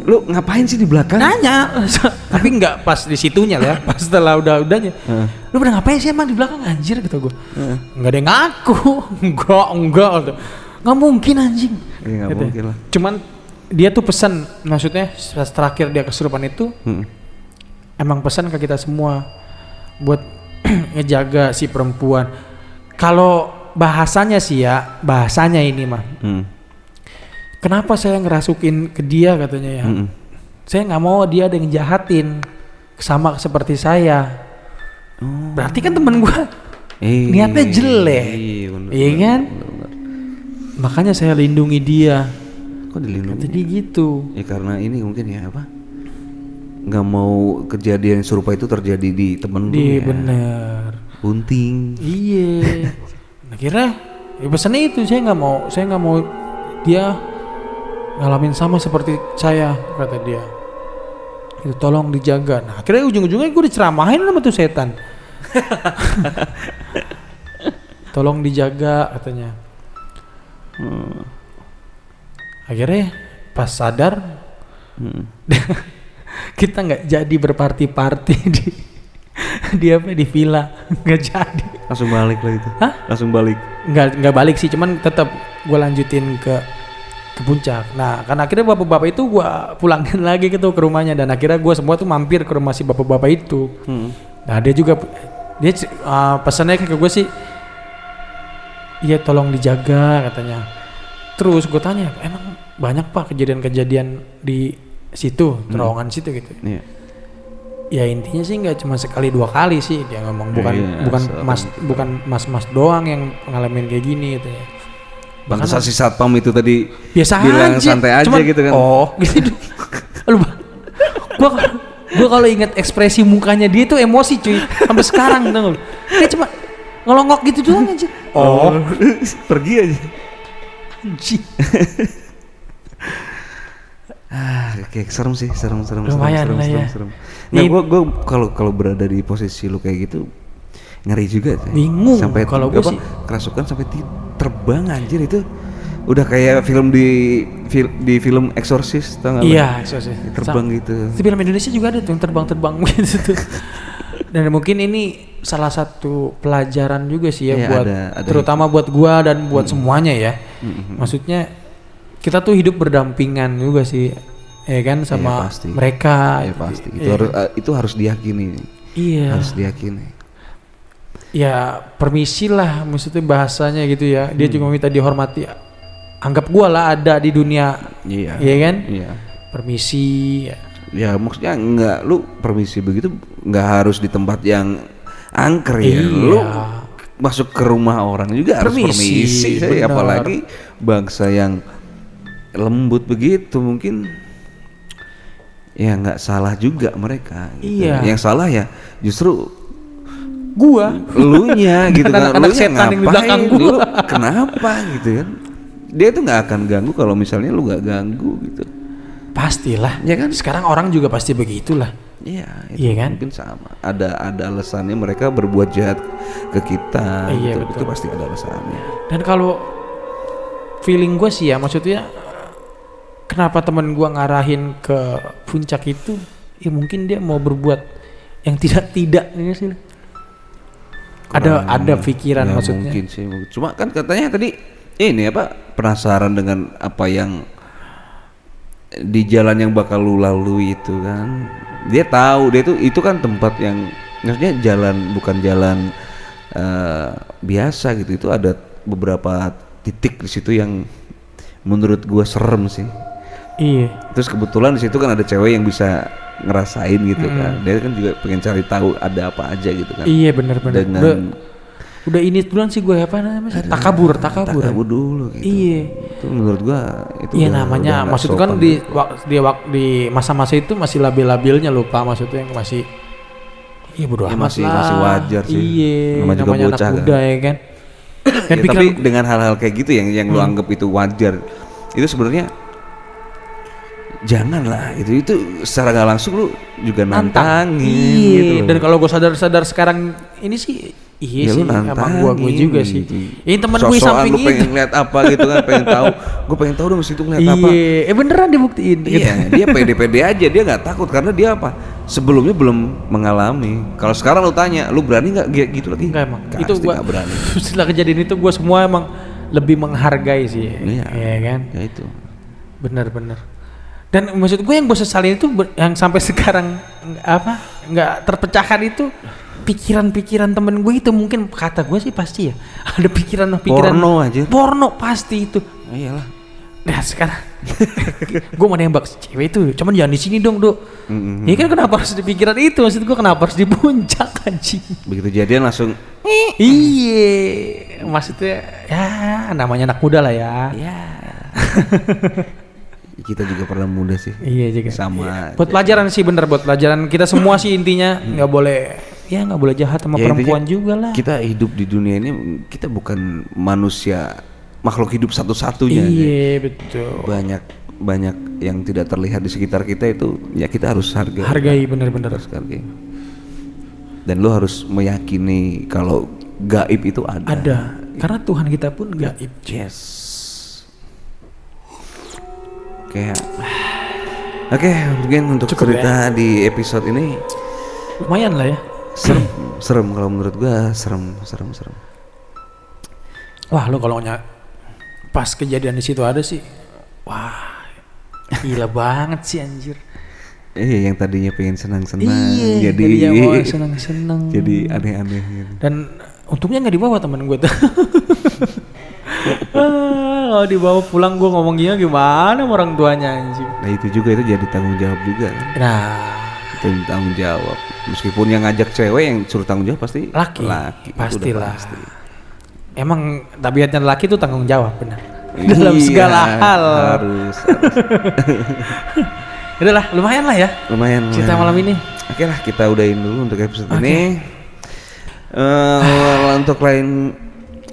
lu ngapain sih di belakang Nanya, tapi nggak pas di situnya lah ya, pas setelah udah udahnya. Heeh. Lu pada ngapain sih emang di belakang anjir kata gue. Heeh. Nggak ada yang ngaku, enggak enggak. Nggak mungkin anjing. Iya, Gitu. mungkin lah. Cuman dia tuh pesan, maksudnya pas terakhir dia kesurupan itu Hmm. emang pesan ke kita semua buat ngejaga si perempuan. Kalau bahasanya sih ya, bahasanya ini mah. Hmm. Kenapa saya ngerasukin ke dia katanya ya? Hmm. Saya nggak mau dia ada yang jahatin sama seperti saya. Berarti kan temen gua Eh, niatnya jelek. Iya, Iya bener, kan? bener, bener. Makanya saya lindungi dia. Kok dilindungi? Jadi gitu. Ya karena ini mungkin ya apa? Nggak mau kejadian serupa itu terjadi di temen lu Di ya. bener. Bunting. Iya. Akhirnya ya pesannya itu saya nggak mau, saya nggak mau dia ngalamin sama seperti saya kata dia. Itu tolong dijaga. Nah akhirnya ujung-ujungnya gue diceramahin sama tuh setan. tolong dijaga katanya. Hmm. Akhirnya pas sadar Hmm. kita nggak jadi berparti-parti di di apa di villa nggak jadi Langsung balik lah itu. Hah? Langsung balik. nggak nggak balik sih cuman tetap gue lanjutin ke ke puncak nah karena akhirnya bapak-bapak itu gue pulangin lagi gitu ke rumahnya dan akhirnya gue semua tuh mampir ke rumah si bapak-bapak itu Hmm. nah dia juga dia uh, pesannya ke gue sih iya tolong dijaga katanya terus gue tanya emang banyak pak kejadian-kejadian di situ terowongan situ gitu Iya. Ya intinya sih nggak cuma sekali dua kali sih dia ngomong bukan Iya, bukan serem. mas bukan mas mas doang yang ngalamin kayak gini gitu ya Pantesan si satpam itu tadi biasa bilang aja santai aja Cuman, gitu kan. oh gitu lu gua kalau gua kalau ingat ekspresi mukanya dia tuh emosi cuy sampai sekarang tau lu dia cuma ngelongok gitu doang aja oh pergi aja. anjing. Oke, serem sih, serem, serem, Lumayan serem, lah serem, ya. serem, serem. Nah, gua, gua kalau kalau berada di posisi lu kayak gitu, ngeri juga sih. Bingung, Sampai kalau gua apa, sih. kerasukan sampai terbang anjir itu. Udah kayak film di fil- di film Exorcist, tau gak? iya so. Terbang gitu. Di film Indonesia juga ada tuh yang terbang-terbang gitu tuh. Dan mungkin ini salah satu pelajaran juga sih ya Iya, buat ada- ada terutama buat gua dan buat semuanya ya. Maksudnya kita tuh hidup berdampingan juga sih ya kan sama pasti. mereka. Ya pasti. Itu Iya. harus eh, itu harus diyakini. Iya. Harus diyakini. Ya permisi lah maksudnya bahasanya gitu ya. Dia Hmm. juga minta dihormati. Anggap gua lah ada di dunia. Iya. Iya kan? Iya. Permisi. ya. Ya maksudnya nggak lu permisi begitu nggak harus di tempat yang angker ya. Iya. Lu masuk ke rumah orang juga harus Permisi, permisi. Saya benar. apalagi bangsa yang lembut begitu mungkin ya nggak salah juga mereka. gitu. Iya. Yang salah ya justru Gua elunya gitu kan. Setan yang di belakang ngapain? gua. Lu kenapa gitu kan? Dia tuh nggak akan ganggu kalau misalnya lu nggak ganggu gitu. pastilah. Ya kan? Sekarang orang juga pasti begitulah. Iya, Iya kan? mungkin sama. Ada ada alasannya mereka berbuat jahat ke kita. Iya, gitu. betul. Itu pasti ada alasannya. Dan kalau feeling gue sih ya, maksudnya kenapa temen gue ngarahin ke puncak itu, ya mungkin dia mau berbuat yang tidak-tidak ya sih. Ada Kurang- ada pikiran ya, maksudnya. Mungkin sih. Cuma kan katanya tadi ini apa penasaran dengan apa yang di jalan yang bakal lu lalui itu kan. Dia tahu dia itu itu kan tempat yang maksudnya jalan bukan jalan eh, biasa gitu. Itu ada beberapa titik di situ yang menurut gua serem sih. Iya. Terus kebetulan di situ kan ada cewek yang bisa ngerasain gitu kan. Dia kan juga pengen cari tahu ada apa aja gitu kan. Iya benar-benar. Dengan Udah, udah ini duluan sih gue apa namanya? Takabur, takabur. takabur dulu gitu. Iya. Itu menurut gua itu Iya udah- namanya udah maksud kan di wak, di wak, di masa-masa itu masih labil-labilnya lupa maksudnya yang masih Iya bodo Ya, amat masih- lah. masih wajar sih. Iya, Namanya juga namanya bocah anak kan. muda ya kan. Ya, tapi dengan hal-hal kayak gitu yang yang lu Hmm. anggap itu wajar itu sebenarnya jangan lah itu itu secara nggak langsung lu juga nantang. nantangin Iya. gitu. Dan kalau gue sadar-sadar sekarang ini sih iya Ya, sih emang gua gue juga sih. Ini temen gue samping lu pengen lihat apa gitu kan pengen tahu gue pengen tahu dong situ ngeliat apa Iya, eh beneran dibuktiin. gitu. Iya, dia pede-pede aja, dia nggak takut karena dia apa? Sebelumnya belum mengalami. Kalau sekarang lu tanya, lu berani nggak Gi- gitu lagi? Enggak emang. Pasti itu gua nggak berani. setelah kejadian itu gua semua emang lebih menghargai sih. Iya. kan? Ya itu. Bener-bener. Dan maksud gue yang gue sesalin itu yang sampai sekarang apa nggak terpecahkan itu pikiran-pikiran temen gue itu mungkin kata gue sih pasti ya ada pikiran-pikiran Porno aja. porno pasti itu. Oh, iyalah. Nah sekarang gue mau nembak cewek itu, cuman jangan di sini dong dok. Mm-mm. Ya kan kenapa harus di pikiran itu? Maksud gue kenapa harus di puncak anjing? Begitu jadian langsung Iya, maksudnya ya namanya anak muda lah ya. ya. Kita juga pernah muda sih. Iya juga. Sama. Buat pelajaran sih bener buat pelajaran kita semua sih intinya nggak boleh ya nggak boleh jahat sama Ya, perempuan intinya juga lah. Kita hidup di dunia ini kita bukan manusia makhluk hidup satu-satunya. Iya betul. Banyak banyak yang tidak terlihat di sekitar kita itu ya kita harus hargai. Hargai bener-bener. harus hargai. Dan lo harus meyakini kalau gaib itu ada. Ada. Karena Tuhan kita pun gaib. Yes. Oke. Oke, mungkin untuk Cukup cerita di episode ini Lumayan lah ya. serem, serem kalau menurut gua serem, serem, serem. Wah lo kalau nya pas kejadian di situ ada sih. Wah gila banget sih anjir. Iya, yang tadinya pengen senang-senang Iya. jadi ya, seneng-seneng. jadi aneh-aneh gitu. Dan untungnya nggak dibawa temen gue tuh. kalau dibawa pulang gue ngomong gini gimana sama orang tuanya anjing. Nah, itu juga itu jadi tanggung jawab juga kan. Nah, Itu tanggung jawab. Meskipun yang ngajak cewek yang suruh tanggung jawab pasti laki, laki. itu pastilah. pasti. Emang tabiatnya laki tuh tanggung jawab benar. Iya, Dalam segala hal. Harus, harus. Udah lah, lumayan lah ya lumayan cerita malam ini. Oke lah kita udahin dulu untuk episode Oke. ini. Eh, untuk lain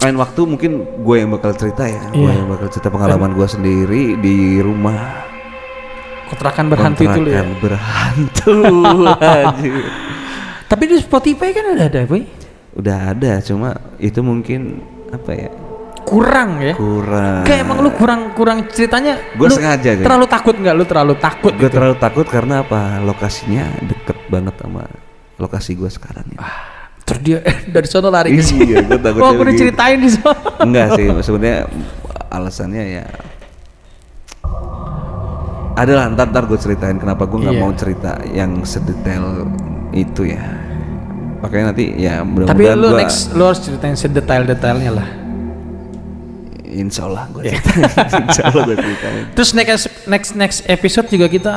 lain waktu mungkin gue yang bakal cerita ya. Gue Iya. yang bakal cerita pengalaman gue sendiri di rumah Kontrakan berhantu itu ya. berhantu. Tapi di Spotify kan ada ada, boy. Udah ada cuma itu mungkin apa ya Kurang ya. kurang. Kayak emang lu kurang kurang ceritanya. Lu sengaja, Guys. Terlalu takut nggak? Lu terlalu takut. Gue gitu. terlalu takut karena apa? Lokasinya deket banget sama lokasi gue sekarang ini. Dia dari sono lari ke sini. Iya, gua takutnya Wah, gue udah ceritain di sono. Enggak sih, sebenarnya alasannya ya adalah ntar ntar gue ceritain kenapa gue nggak Iya. mau cerita yang sedetail itu ya. Makanya nanti ya Tapi mudah-mudahan lu gue next lu harus ceritain sedetail-detailnya lah. insya Allah gue Iya. ceritain. insya Allah gue ceritain. Terus next next next episode juga kita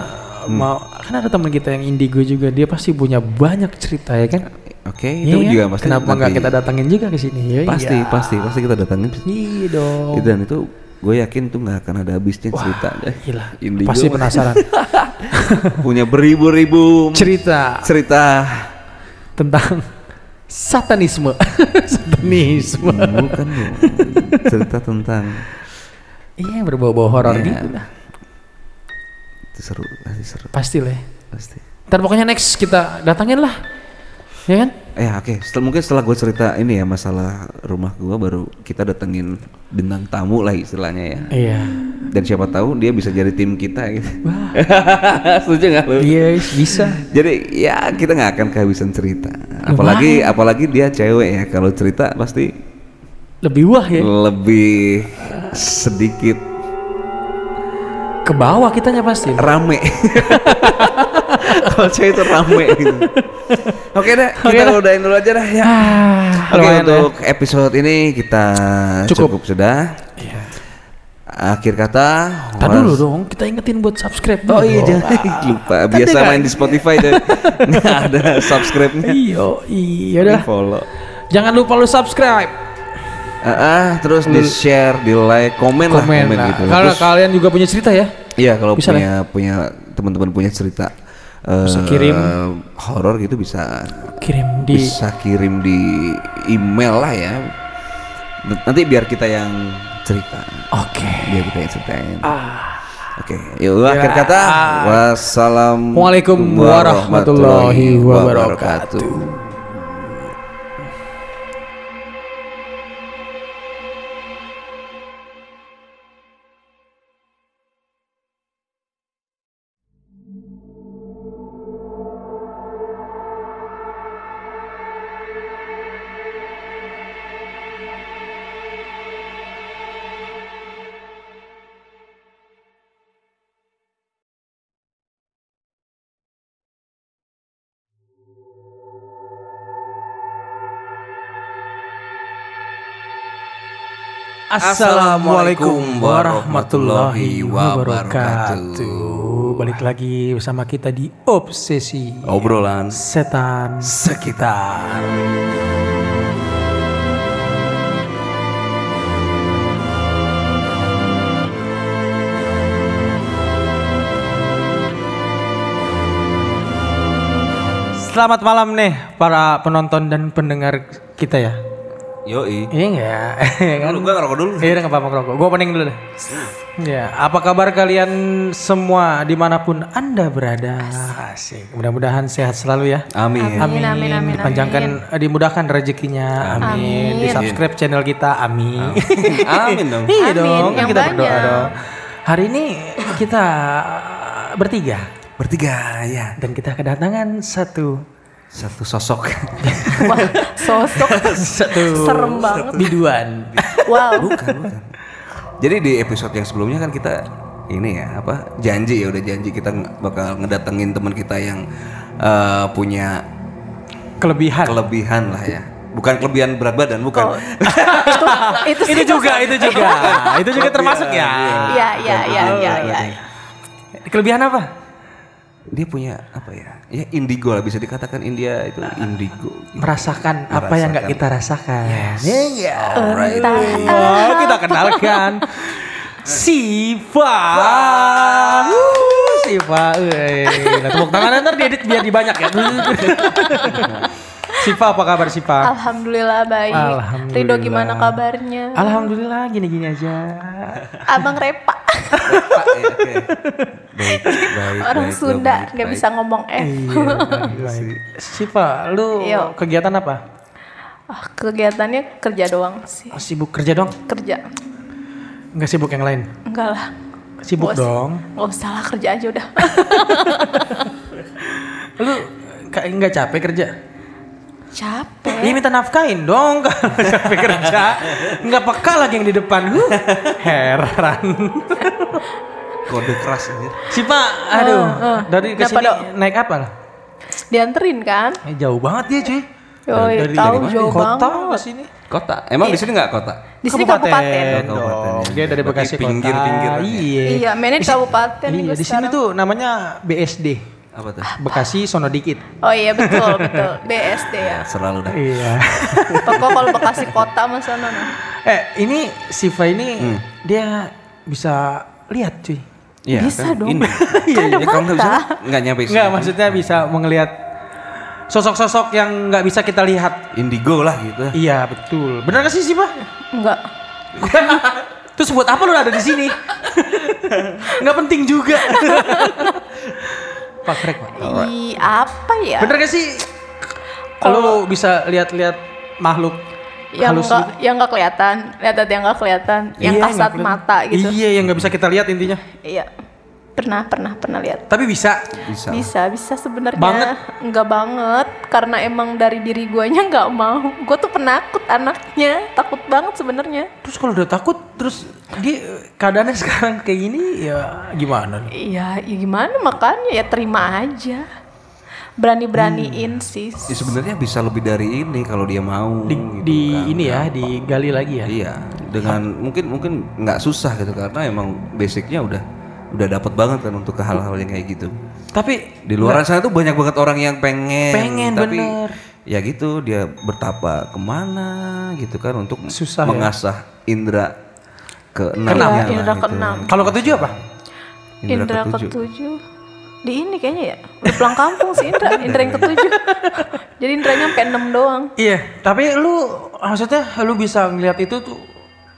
Hmm. mau kan ada teman kita yang indigo juga dia pasti punya banyak cerita ya kan. Oke, Iya itu kan? juga pasti Kenapa nggak kita datangin juga ke sini? Ya, Pasti, iya. pasti, pasti kita datangin. Iya dong. Dan itu gue yakin tuh nggak akan ada habisnya cerita deh. Gila. Indigo Pasti penasaran. punya beribu-ribu cerita cerita. tentang satanisme. satanisme. Bukan bu. cerita tentang Iya berbau-bau horor Iya. gitu lah. itu seru, pasti seru, Pasti lah. ya. pasti. Ntar pokoknya next kita datangin lah. Ya kan? Eh oke, setel- mungkin setelah gue cerita ini ya masalah rumah gue baru kita datengin bintang tamu lah istilahnya ya. Iya. Dan siapa tahu dia bisa jadi tim kita gitu. Wah. Setuju nggak lu? Iya bisa. Jadi ya kita nggak akan kehabisan cerita. Apalagi apalagi dia cewek ya. Kalau cerita pasti Lebih wah ya. lebih sedikit Ke bawah kitanya pasti. rame. Kalau cewek itu rame gitu. Oke deh, Oke kita dah. udahin dulu aja dah ya. Ah, Oke untuk episode ini kita Cukup. cukup, sudah. ya. Iya. akhir kata. Was- dulu dong, kita ingetin buat subscribe Oh dulu. iya jangan lupa. Biasa kan- main di Spotify dan nggak ada subscribe-nya. Iya, iya udah. Follow. Jangan lupa lu subscribe, Ah, ah, terus di share, di like, komen, lah, komen. komen Nah, gitu. Kalau kalian juga punya cerita ya, iya kalau punya punya teman-teman punya cerita Bisa eh, kirim. horor gitu bisa kirim di bisa kirim di email lah ya. Nanti biar kita yang cerita. Oke. Biar kita yang ceritain. Ah. Oke, yuk akhir kata. Wassalamualaikum Waalaikumsalam warahmatullahi wabarakatuh. Assalamualaikum warahmatullahi wabarakatuh. Balik lagi bersama kita di Obsesi Obrolan Setan sekitar. Selamat malam nih para penonton dan pendengar kita ya. Yoi. Iya enggak? kan? Dulu gua ngerokok dulu. Iya udah nggak apa-apa ngerokok. Gue opening dulu deh. Ya, apa kabar kalian semua di mana pun anda berada? Asik. Mudah-mudahan sehat selalu ya. Amin. Amin, amin, amin, Dipanjangkan, eh, dimudahkan rezekinya. Amin. Di subscribe channel kita. Amin. Amin dong. iya Amin, dong. Kan yang kita berdoa banyak. dong. Hari ini kita bertiga Bertiga ya. dan kita kedatangan satu Satu sosok. Wah, sosok satu Serem banget. biduan. wow. bukan, bukan. Jadi di episode yang sebelumnya kan kita ini ya apa janji ya udah janji kita bakal ngedatengin teman kita yang eh, punya Kelebihan. kelebihan lah ya. Bukan kelebihan berat badan, bukan. itu itu juga, itu juga, itu juga termasuk ya. Iya, iya, iya, iya, iya. Kelebihan apa? Dia punya apa ya? Ya indigo lah bisa dikatakan India itu indigo. Merasakan apa yang nggak kita rasakan. Iya nggak? Alright. Oh, kita kenalkan Siva. Siva. Wih. Nah, tepuk tangan ntar diedit biar dibanyak ya. Siva apa kabar Siva? Alhamdulillah baik. Alhamdulillah. Rido gimana kabarnya? Alhamdulillah gini-gini aja. Abang Repa. Oke, oke. Baik, baik. Orang baik, Sunda nggak bisa ngomong F. Iya, baik, baik. Siva, lu Yuk. kegiatan apa? Ah, kegiatannya kerja doang sih. Oh, sibuk kerja dong? Kerja. Nggak sibuk yang lain? Enggak lah. Sibuk usah- dong. Nggak usah lah kerja aja udah. Lu kayak nggak capek kerja? Capek. Ini minta nafkain dong kalau capek kerja. Nggak peka lagi yang di depan. Huh, heran. Kode keras ini. Si Pak, aduh. eh. Dari ke sini naik apa lah? Dianterin kan? Eh, jauh banget dia cuy. Yoi, dari, tahu dari jauh kota banget. ke sini. Kota. Emang di sini nggak kota? Di sini kabupaten. Oh, kabupaten, dong. ya. Dia dari Bekasi kota. pinggir-pinggir ya. Iya. Iya, mainnya di kabupaten Iya, di sini tuh namanya BSD. Apa tuh? Bekasi sono dikit. Oh iya betul betul BSD ya. Selalu dah. Iya. Toko kalau Bekasi kota mas sono nah. eh, ini Siva ini Hmm. dia bisa lihat cuy. Iya, Bisa dong. Ini. Kan ada Ya, nggak bisa, mata. nggak nyampe sini. Enggak, maksudnya bisa melihat sosok-sosok yang nggak bisa kita lihat. Indigo lah gitu. Iya, betul. Benar gak sih Siva? Enggak. Terus buat apa lu ada di sini? Nggak penting juga. Pak Krek, Pak. I, apa ya? Bener gak sih? Kalau bisa lihat-lihat makhluk yang halus enggak gitu? yang enggak kelihatan, lihat yang enggak kelihatan, yang Iya, kasat nggak kelihatan. mata gitu. Iya, yang nggak bisa kita lihat intinya. Iya. Pernah, pernah, pernah lihat. Tapi bisa. Bisa. Bisa, bisa sebenarnya. Banget? Enggak banget karena emang dari diri guanya enggak mau. Gue tuh penakut anaknya, takut banget sebenarnya. Terus kalau udah takut, terus dia keadaannya sekarang kayak gini, ya gimana? nih? Iya, ya gimana makanya ya terima aja. berani-beraniin sih. Ya sebenarnya bisa lebih dari ini kalau dia mau. Di, gitu di kan. ini ya, digali lagi ya. Iya, dengan mungkin mungkin nggak susah gitu karena emang basicnya udah udah dapat banget kan untuk ke hal-hal yang kayak gitu. Tapi Di luar sana tuh banyak banget orang yang pengen, Pengen, tapi bener. ya gitu dia bertapa ke mana gitu kan untuk Susah ya. mengasah indera Iya, keenamnya lah indra gitu. keenam. kalau ketujuh apa? Indra ketujuh. Di ini kayaknya ya. Udah pulang kampung sih Indra. Indra yang ketujuh. Jadi Indranya sampai enam doang. Iya, tapi lu maksudnya lu bisa ngeliat itu tuh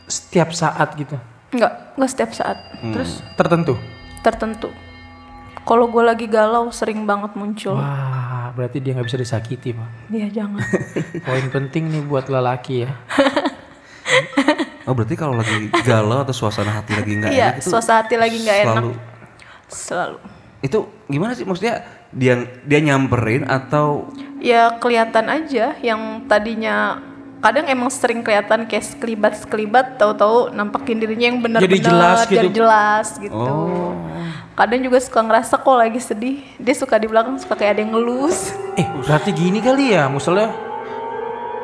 setiap saat gitu. Enggak, enggak setiap saat. Terus tertentu. Tertentu. Kalau gue lagi galau sering banget muncul. Wah, berarti dia nggak bisa disakiti, Pak. Iya jangan. Poin penting nih buat lelaki ya. Oh berarti kalau lagi galau atau suasana hati lagi nggak Iya, enak itu suasana hati lagi nggak enak. selalu Selalu. itu gimana sih maksudnya dia dia nyamperin atau Ya kelihatan aja yang tadinya kadang emang sering kelihatan kayak sekelibat sekelibat tahu-tahu nampakin dirinya yang benar-benar Jadi jelas gitu. jadi jelas gitu. Oh. Kadang juga suka ngerasa kok lagi sedih, dia suka di belakang suka kayak ada yang ngelus. Eh, berarti gini kali ya, misalnya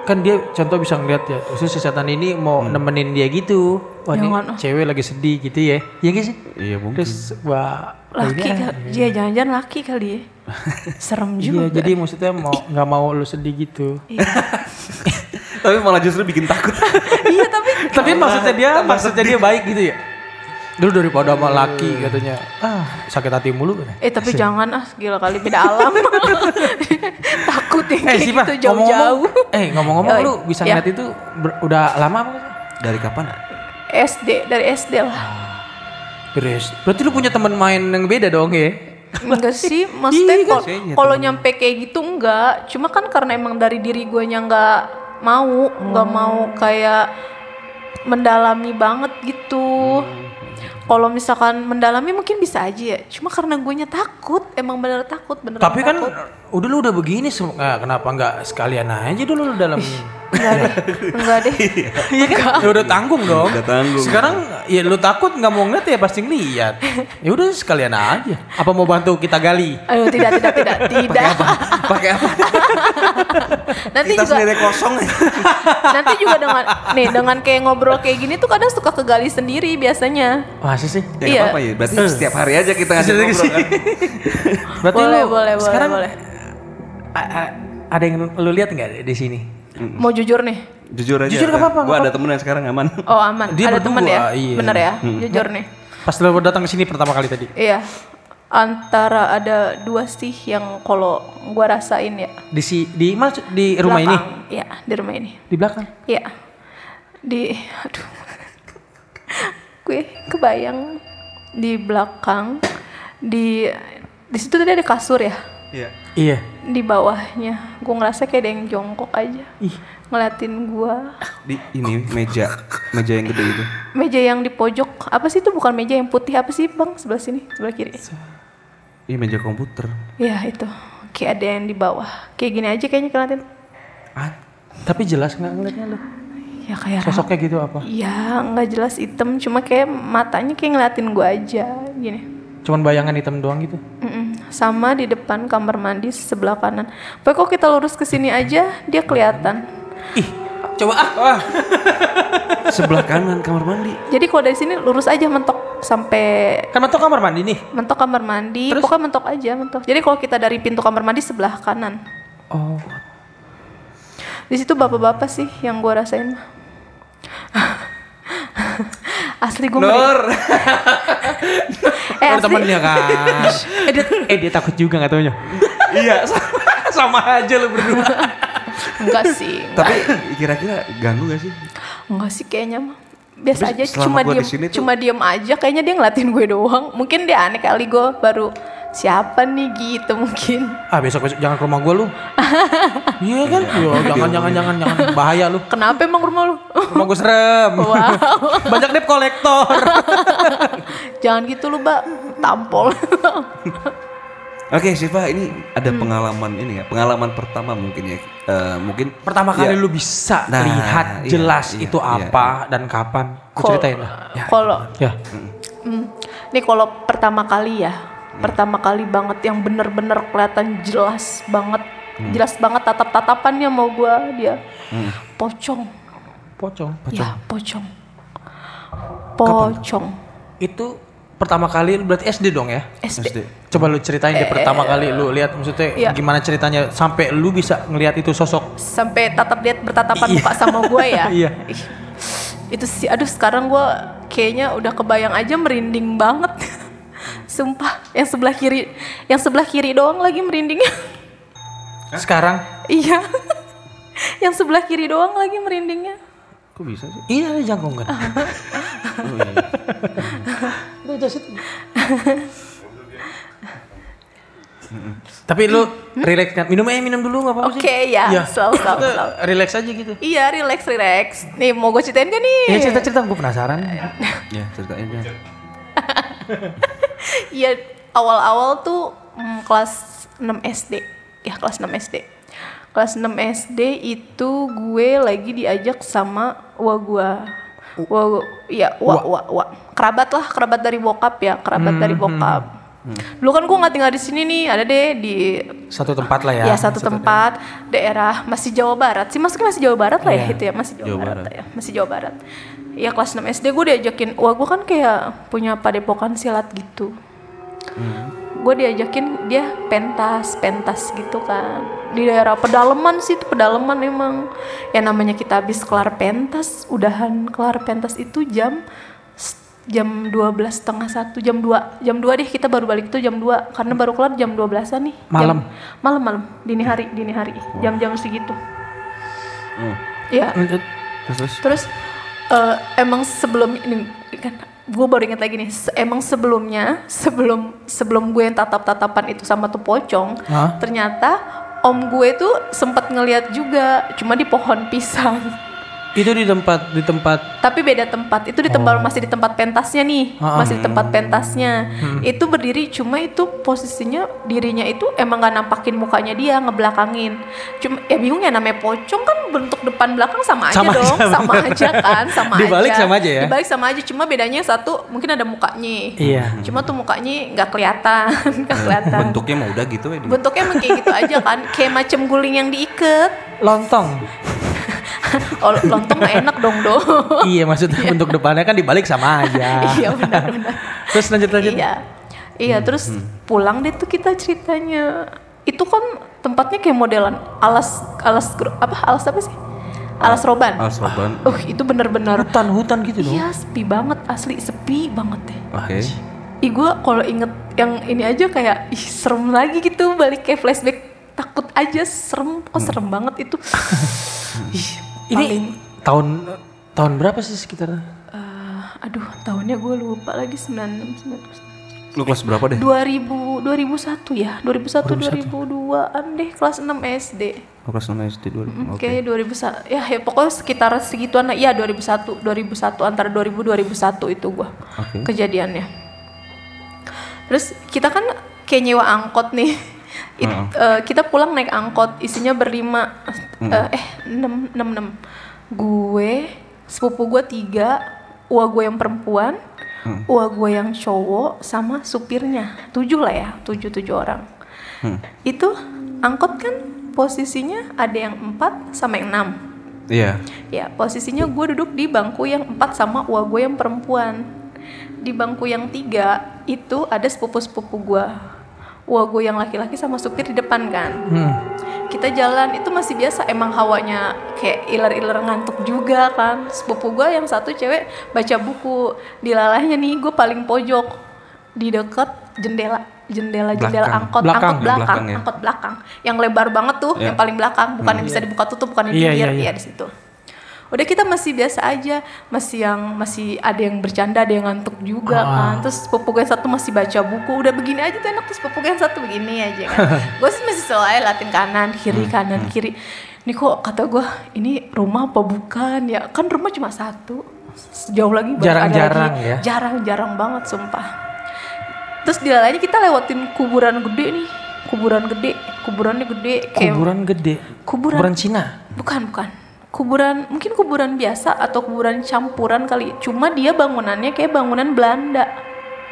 kan dia contoh bisa ngeliat ya, terus si setan ini mau nemenin dia gitu. Wah, ini cewek lagi sedih gitu ya. Iya gak sih? iya mungkin Terus wah, Laki dia jangan-jangan laki kali ya. Serem Iya, juga. jadi maksudnya mau nggak mau lu sedih gitu. tapi malah justru bikin takut iya tapi Tapi maksudnya dia maksudnya dia baik gitu ya. Dulu daripada sama laki katanya, ah sakit hati mulu kan. eh tapi jangan ah gila kali beda alam. Takut ya Eh gitu jauh-jauh. ngomong-ngomong, eh ngomong-ngomong lu bisa Ya. ngeliat itu ber- udah lama apa? dari kapan SD dari SD lah. Beres. Berarti lu punya teman main yang beda dong ya? Enggak sih, maksudnya Iya, kal- kayaknya kalau nyampe kayak gitu enggak. Cuma kan karena emang dari diri gue nya enggak mau, enggak mau kayak mendalami banget gitu. Kalau misalkan mendalami mungkin bisa aja ya. Cuma karena gue nya takut, emang bener takut, bener Tapi kan takut. Udah lu udah begini, sem- nah, kenapa nggak sekalian aja dulu lu dalam enggak deh, enggak deh. Iya kan? Ya udah tanggung dong. Udah tanggung. Sekarang ya lu takut nggak mau ngeliat ya pasti ngeliat. Ya udah sekalian aja. Apa mau bantu kita gali? Aduh, tidak, tidak, tidak, tidak. pakai apa Nanti kita juga sendiri kosong nanti juga dengan nih dengan kayak ngobrol kayak gini tuh kadang suka kegali sendiri biasanya. Masa sih? ya Iya. apa-apa ya berarti setiap hari aja kita ngasih ngobrol kan Berarti Boleh, lu boleh, boleh, sekarang boleh. A- a- ada yang lu lihat nggak di sini? Mau jujur nih. jujur aja Jujur nggak apa-apa, gue ada temen yang sekarang aman Oh aman. Dia Ada temen ya? iya. Bener ya? Jujur nih. Pas lu datang ke sini pertama kali tadi. Iya. Antara ada dua sih yang kalau gua rasain ya. Di si di mana di rumah ini? Iya, di rumah ini. Di belakang. Iya. Di aduh. Gue kebayang di belakang di di situ tadi ada kasur ya. iya Iya. Di bawahnya gue ngerasa kayak ada yang jongkok aja. Ih. Ngeliatin gua. di ini meja meja yang gede itu Meja yang di pojok. Apa sih itu bukan meja yang putih apa sih, Bang? Sebelah sini, sebelah kiri. iya meja komputer Iya, itu. Kayak ada yang di bawah. Kayak gini aja kayaknya ngeliatin. ah Tapi jelas nggak ngeliatnya lu? Ya kayak Sosoknya gitu apa? Ya nggak jelas hitam, cuma kayak matanya kayak ngeliatin gua aja gini. Cuman bayangan hitam doang gitu. Mm-mm. Sama di depan kamar mandi sebelah kanan. Pokoknya kalau kita lurus ke sini aja dia kelihatan. Ih, coba ah. ah. sebelah kanan kamar mandi Jadi kalau dari sini lurus aja mentok sampai Kan mentok kamar mandi nih. mentok kamar mandi. Terus? Pokoknya mentok aja mentok. Jadi kalau kita dari pintu kamar mandi sebelah kanan. Oh. Di situ bapak-bapak sih yang gua rasain. Asli gue Nur. Eh asli. temennya kan. eh, dia, eh dia takut juga nggak taunya. iya sama, Sama aja lu berdua. Enggak sih tapi kira-kira ganggu gak sih? Enggak sih kayaknya mah Biasa Tapi aja cuma diem sini tuh- Cuma diem aja Kayaknya dia ngeliatin gue doang Mungkin dia aneh kali gue baru Siapa nih gitu mungkin Ah besok besok jangan ke rumah gua lu. iya kan? Yo, jangan jangan jangan jangan bahaya lu. Kenapa emang rumah lu? Rumah gua serem. Wow Banyak debt kolektor. Jangan gitu lu mbak Tampol Oke Siva ini ada pengalaman ini ya pengalaman pertama mungkin ya Eh, mungkin Pertama kali Ya. lu bisa Nah, lihat iya, jelas iya, itu iya, apa dan kapan. Kol- ceritain lah. Ya. Kalau Ya. Hmm. Nih kalau pertama kali ya, pertama kali banget yang bener-bener kelihatan jelas banget jelas banget tatap-tatapannya mau gua dia pocong Pocong. ya pocong pocong Itu pertama kali lu berarti SD dong ya? SD, SD. Coba lu ceritain deh pertama kali lu lihat maksudnya Iya. gimana ceritanya sampai lu bisa ngelihat itu sosok. sampai tatap lihat bertatapan Iya. muka sama gue ya Iya. Itu sih aduh sekarang gue kayaknya udah kebayang aja merinding banget sumpah yang sebelah kiri yang sebelah kiri doang lagi merindingnya Sekarang iya yang sebelah kiri doang lagi merindingnya Kok bisa sih? iya ada jangkung kan. Oh, iya. Tapi lu relax kan? Minum aja minum dulu nggak apa-apa oke sih? ya Iya. selalu selalu, Kita selalu. relax aja gitu. iya relax relax nih mau gue ceritain gak nih Ya cerita-cerita gue penasaran. Ya, ceritain aja. Iya awal-awal tuh mm, kelas 6 SD ya kelas 6 SD kelas 6 SD itu gue lagi diajak sama wa gua wa ya wa wa. wa kerabat lah kerabat dari bokap ya kerabat dari bokap. dulu kan gue nggak tinggal di sini nih ada deh di Satu tempat lah ya. ya, satu tempat daerah masih Jawa Barat sih. Masuknya masih Jawa Barat lah ya Iya. itu ya masih Jawa, Jawa Barat, Barat. ya masih Jawa Barat. Ya kelas 6 SD gue diajakin wah gue kan kayak punya padepokan silat gitu gue diajakin dia pentas pentas gitu kan. Di daerah pedalaman sih itu pedalaman emang. Ya namanya kita habis kelar pentas udahan kelar pentas itu jam jam 12 setengah satu jam 2 jam 2 deh kita baru balik itu jam 2 karena baru kelar jam 12an nih. Malam? Jam- malam? Malam dini hari dini hari. Jam-jam segitu. Oh, ya terus. Terus. eh, emang sebelum ini kan gue baru inget lagi nih emang sebelumnya sebelum sebelum gue yang tatap tatapan itu sama tuh pocong Hah? ternyata om gue tuh sempat ngeliat juga cuma di pohon pisang Itu di tempat di tempat. Tapi beda tempat. Itu di tempat masih di tempat pentasnya nih. Ah. masih di tempat pentasnya. Itu berdiri cuma itu posisinya dirinya itu emang gak nampakin mukanya dia ngebelakangin cuma ya bingung ya namanya pocong kan bentuk depan belakang sama aja Sama dong. Aja, sama bener. aja kan sama Dibalik aja. sama aja ya? dibalik sama aja cuma bedanya satu mungkin ada mukanya. Iya. cuma tuh mukanya nggak kelihatan nggak kelihatan. Bentuknya mau udah gitu ya. bentuknya emang kayak gitu aja kan. Kayak macam guling yang diikat. Lontong. oh lontong mah enak dong do iya maksudnya bentuk depannya kan dibalik sama aja. iya benar benar Terus lanjut lanjut. Iya. Iya, terus pulang deh tuh kita ceritanya. Itu kan tempatnya kayak modelan alas alas apa? Alas apa sih? Alas roban. Alas roban. Uh, itu bener-bener Hutan hutan gitu dong. Iya, sepi banget asli, sepi banget deh. Oke. Ih, gue kalau inget yang ini aja kayak ih serem lagi gitu balik kayak flashback takut aja serem kok serem banget itu. Ih, Ini paling tahun tahun berapa sih sekitar? eh, aduh tahunnya gue lupa lagi 96 99 Lu kelas berapa deh? 2000 2001 ya 2001 2002an deh kelas 6 SD Oh, kelas 6 SD dulu. Mm, Oke. kayaknya 2001 ya, ya pokoknya sekitar segituan lah. iya 2001 2001 antara 2000 2001 itu gua Oke. kejadiannya terus kita kan kayak nyewa angkot nih It- eh, kita pulang naik angkot isinya berlima. Eh, eh enam enam enam. Gue sepupu gue tiga uang gue yang perempuan uang gue yang cowok sama supirnya. Tujuh lah ya tujuh tujuh orang. Hmm. itu angkot kan posisinya ada yang empat sama yang enam. Iya. ya posisinya gue duduk di bangku yang empat sama uang gue yang perempuan. Di bangku yang tiga itu ada sepupu sepupu gue uang gue yang laki-laki sama supir di depan kan Hmm. kita jalan itu masih biasa emang hawanya kayak iler-iler ngantuk juga kan sepupu gue yang satu cewek baca buku di lalahnya nih gue paling pojok di dekat jendela jendela jendela Belakang. angkot Belakang, angkot belakang, belakang ya? angkot belakang yang lebar banget tuh Iya. yang paling belakang bukan yang bisa dibuka tutup bukan yang di iya, pinggir iya. ya di situ udah kita masih biasa aja masih yang masih ada yang bercanda ada yang ngantuk juga Ah. kan terus sepupu gue yang satu masih baca buku udah begini aja tuh enak terus sepupu gue yang satu begini aja kan gue sih masih selalu latin kanan Hmm, kiri kanan kiri ini kok kata gue ini rumah apa bukan ya kan rumah cuma satu sejauh lagi Jarang-jarang lagi. ya? jarang-jarang banget sumpah terus di lalanya kita lewatin kuburan gede nih kuburan gede kuburannya gede kayak Kuburan gede. kuburan Kuburan Cina. Bukan, bukan. Kuburan, mungkin kuburan biasa atau kuburan campuran kali. Cuma dia bangunannya kayak bangunan Belanda.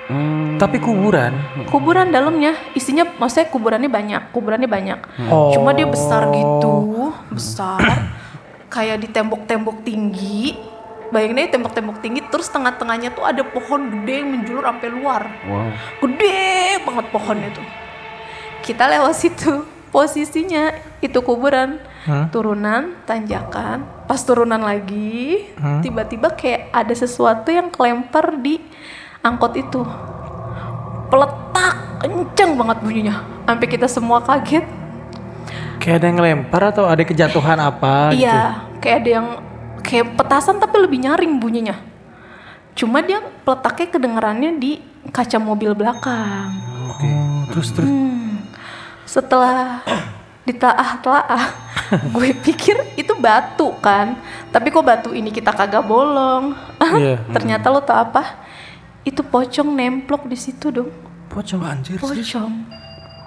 Hmm. Tapi kuburan. Kuburan dalamnya isinya maksudnya kuburannya banyak, kuburannya banyak. Oh. Cuma dia besar gitu, besar. kayak di tembok-tembok tinggi. Bayangin aja tembok-tembok tinggi terus tengah-tengahnya tuh ada pohon gede yang menjulur sampai luar. Wow. Gede banget pohonnya tuh. Kita lewat situ. Posisinya itu kuburan. Hah? Turunan, tanjakan. Pas turunan lagi, tiba-tiba kayak ada sesuatu yang kelempar di angkot itu. Peletak, kenceng banget bunyinya. Sampai kita semua kaget. Kayak ada yang ngelempar atau ada kejatuhan apa gitu? Iya, kayak ada yang kayak petasan tapi lebih nyaring bunyinya. Cuma dia peletaknya kedengarannya di kaca mobil belakang. Oh, terus terus. Hmm. Setelah ditelaah-telaah, gue pikir itu batu kan. Tapi kok batu ini kita kagak bolong. Iya. Ternyata lo tau apa? Itu pocong nemplok di situ dong. Pocong anjir. Pocong.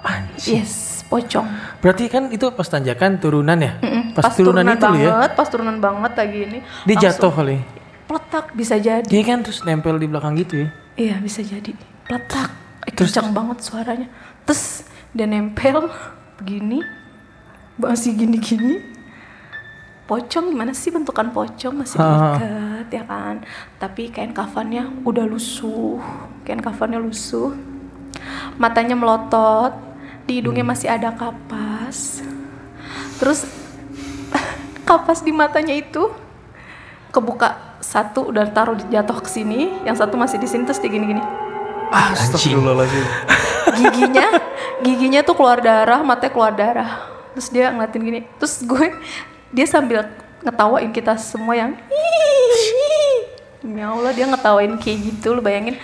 Anjir. Yes, pocong. Berarti kan itu pas tanjakan turunan ya? Mm-mm, Pas, turunan, itu banget, lu ya? pas turunan banget lagi ini. Dia jatuh kali. Peletak bisa jadi. Dia kan terus nempel di belakang gitu ya? Iya bisa jadi peletak. Eh, Terus- kencang banget suaranya. Terus dia nempel begini, masih gini-gini. Pocong gimana sih bentukan pocong masih Ha. dekat ya kan? Tapi kain kafannya udah lusuh, kain kafannya lusuh. Matanya melotot, di hidungnya masih ada kapas. Terus kapas di matanya itu kebuka satu udah taruh jatuh ke sini, yang satu masih di sini terus dia gini-gini. Astagfirullahaladzim. Giginya, giginya tuh keluar darah, matanya keluar darah. Terus dia ngeliatin gini. Terus gue dia sambil ngetawain kita semua yang Ya Allah dia ngetawain kayak gitu lu bayangin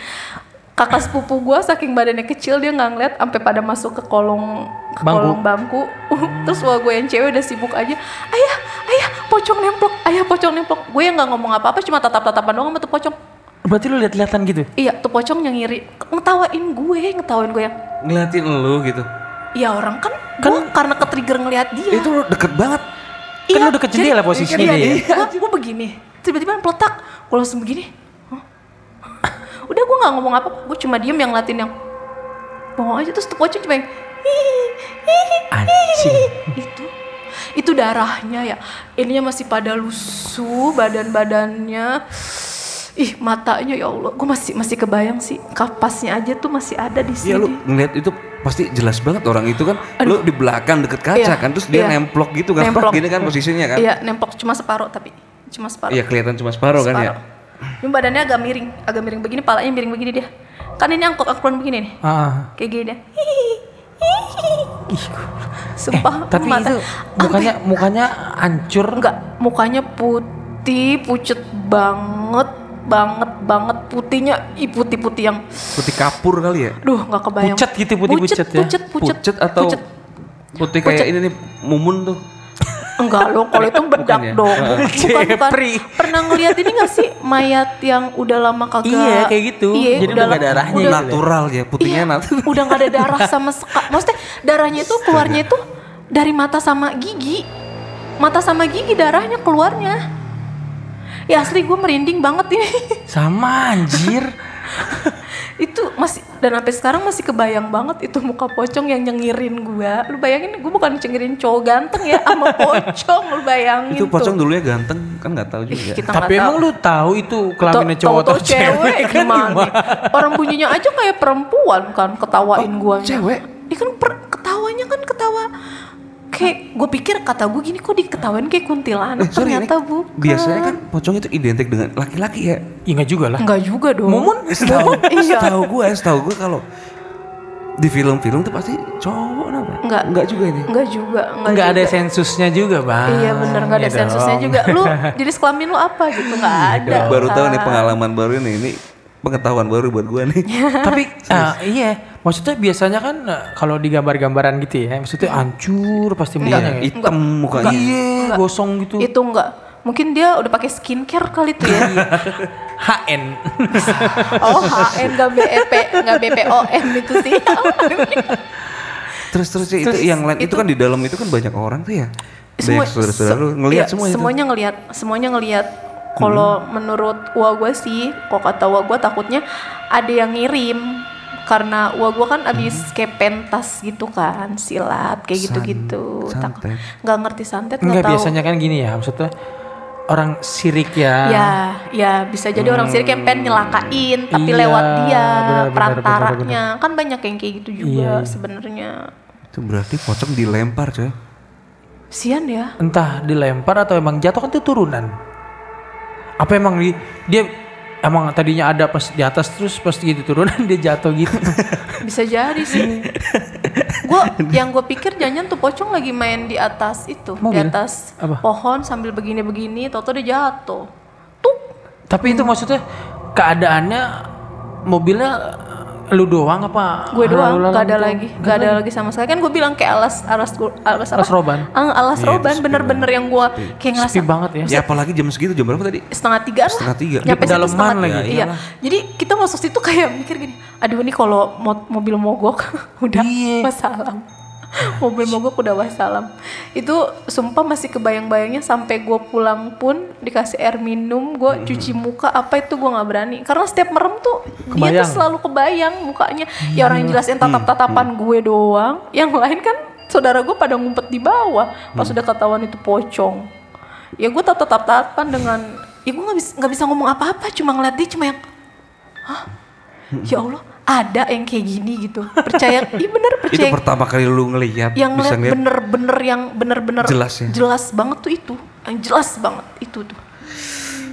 kakak sepupu gue saking badannya kecil dia nggak ngeliat sampai pada masuk ke kolong ke Bangku. kolong bangku terus wah gue yang cewek udah sibuk aja ayah ayah pocong nemplok ayah pocong nemplok gue yang nggak ngomong apa-apa cuma tatap-tatapan doang sama tuh pocong Berarti lu lihat-lihatan gitu? iya tuh pocong yang ngiri ngetawain gue ngetawain gue yang Ngeliatin lu gitu. Ya orang kan, kan karena ke trigger ngeliat dia. Itu lu deket banget. Kan lu deket jendela posisinya iya, dia. Iya, gue begini. Tiba-tiba peletak. Gue langsung begini. Hah? Udah gue gak ngomong apa. Gue cuma diem yang ngeliatin yang bengong aja terus tuh pocong cuma yang "Hihi, hihi, Anjing. hihi." itu itu darahnya ya ininya masih pada lusuh badan-badannya ih matanya ya Allah. Gue masih masih kebayang sih kapasnya aja tuh masih ada di sini Iya lu ngeliat itu pasti jelas banget orang itu kan. Lu di belakang deket kaca Iya, kan terus dia iya. nemplok gitu kan Nemplok. gini kan posisinya kan. Iya, nemplok cuma separuh tapi cuma separuh. iya kelihatan cuma separuh kan ya? Ini badannya agak miring, agak miring begini, palanya miring begini dia. Kan ini angkot angkulan begini nih, Ah, kayak gini dia. Sumpah, tapi mata- itu mukanya mukanya hancur. enggak, mukanya putih, pucet banget, banget banget putihnya, ih putih-putih yang, putih kapur kali ya duh nggak kebayang. Pucet gitu, putih pucet ya? Pucet, pucet, pucet atau pucet. putih kayak ini nih mumun tuh Enggak loh, kalau itu bedak ya? dong. Bukan. Pernah ngeliat ini gak sih mayat yang udah lama kagak? Iya, kayak gitu. Iya, Jadi udah nggak la- darahnya udah- gitu. natural ya putihnya Iya, natural udah nggak ada darah sama sekali. Maksudnya darahnya itu keluarnya itu dari mata sama gigi. Mata sama gigi darahnya keluarnya. Ya asli gue merinding banget ini. Sama anjir. itu masih dan sampai sekarang masih kebayang banget itu muka pocong yang nyengirin gue. Lu bayangin gue bukan cengirin cowok ganteng ya sama pocong lu bayangin itu pocong tuh. dulunya ganteng kan nggak tahu Ih, juga kita Tapi emang tahu. lu tahu itu kelaminnya cowok atau tahu-tahu cewek kan gimana? Orang bunyinya aja kayak perempuan kan ketawain Oh, gua. cewek? Iya kan per- ketawanya kan ketawa kayak gue pikir kata gue gini kok diketawain kayak kuntilanak Eh, sorry, ternyata bukan. biasanya kan pocong itu identik dengan laki-laki ya Iya nggak juga lah. enggak juga dong. Mumun? setahu Iya. setahu gue setahu gue kalau di film-film tuh pasti cowok apa Enggak. enggak juga ini Enggak juga, enggak, Nggak ada sensusnya juga bang. Iya bener nggak ada Iya sensusnya dong. juga. Lu jenis kelamin lu apa gitu nggak ada. baru tahu nih pengalaman baru ini ini pengetahuan baru buat gue nih Tapi ah, iya, maksudnya biasanya kan ah, kalau di gambar-gambaran gitu ya, maksudnya hancur pasti mukanya ya. hitam mukanya Iya, gosong gitu. Itu enggak. Mungkin dia udah pakai skincare kali tuh ya. HN. oh HN nggak BEP nggak BPOM itu sih. terus terus ya, itu yang lain itu, kan di dalam itu kan banyak orang tuh ya banyak saudara-saudara lu ngelihat iya, semua itu semuanya ngelihat semuanya ngelihat Kalau menurut uang gue sih, kalau kata uang gue takutnya ada yang ngirim karena uang gue kan abis kayak pentas gitu kan silat kayak San- gitu-gitu Tak- santet. nggak ngerti santet nggak Enggak tahu biasanya kan gini ya maksudnya orang sirik ya. ya ya bisa jadi orang sirik yang pengen nyelakain tapi Iya, lewat dia perantaranya kan banyak yang kayak gitu juga Iya, iya. sebenarnya Itu berarti pocong dilempar coy. sian ya Entah dilempar atau emang jatuh kan itu turunan. Apa emang di, dia emang tadinya ada pas di atas terus pas gitu turunan dia jatuh gitu. bisa jadi sih gue yang gue pikir jangan tuh pocong lagi main di atas itu di Mobil? atas Apa? pohon sambil begini-begini toto dia jatuh tuh Tapi itu maksudnya keadaannya mobilnya lu doang apa? gue doang gak ada lagi gak ada lagi sama sekali kan gue bilang kayak alas alas alas apa? Alas roban. Ah, alas Iya, roban bener-bener yang gue kayak ngerasa Sepi banget ya. Ya apalagi jam segitu jam berapa tadi? setengah tiga lah Setengah tiga. Nyampe setengah lagi. tiga. iya jadi kita masuk situ kayak mikir gini aduh ini kalau mo- mobil mogok udah Iya. mobil mogok udah wassalam itu sumpah masih kebayang-bayangnya sampai gue pulang pun dikasih air minum gue Hmm. cuci muka apa itu gue nggak berani karena setiap merem tuh dia Kebayang. tuh selalu kebayang mukanya ya orang yang Iya. jelasin Hmm. tatap-tatapan gue doang yang lain kan saudara gue pada ngumpet di bawah pas Hmm. udah ketahuan itu pocong ya gue tatap-tatapan dengan ya gue nggak bisa nggak bisa ngomong apa-apa cuma ngeliat dia cuma yang hah ya Allah ada yang kayak gini gitu percaya iya bener Itu percaya pertama kali lu ngelihat yang bisa ngeliat bener-bener yang bener-bener Jelas ya? jelas banget tuh itu yang jelas banget itu tuh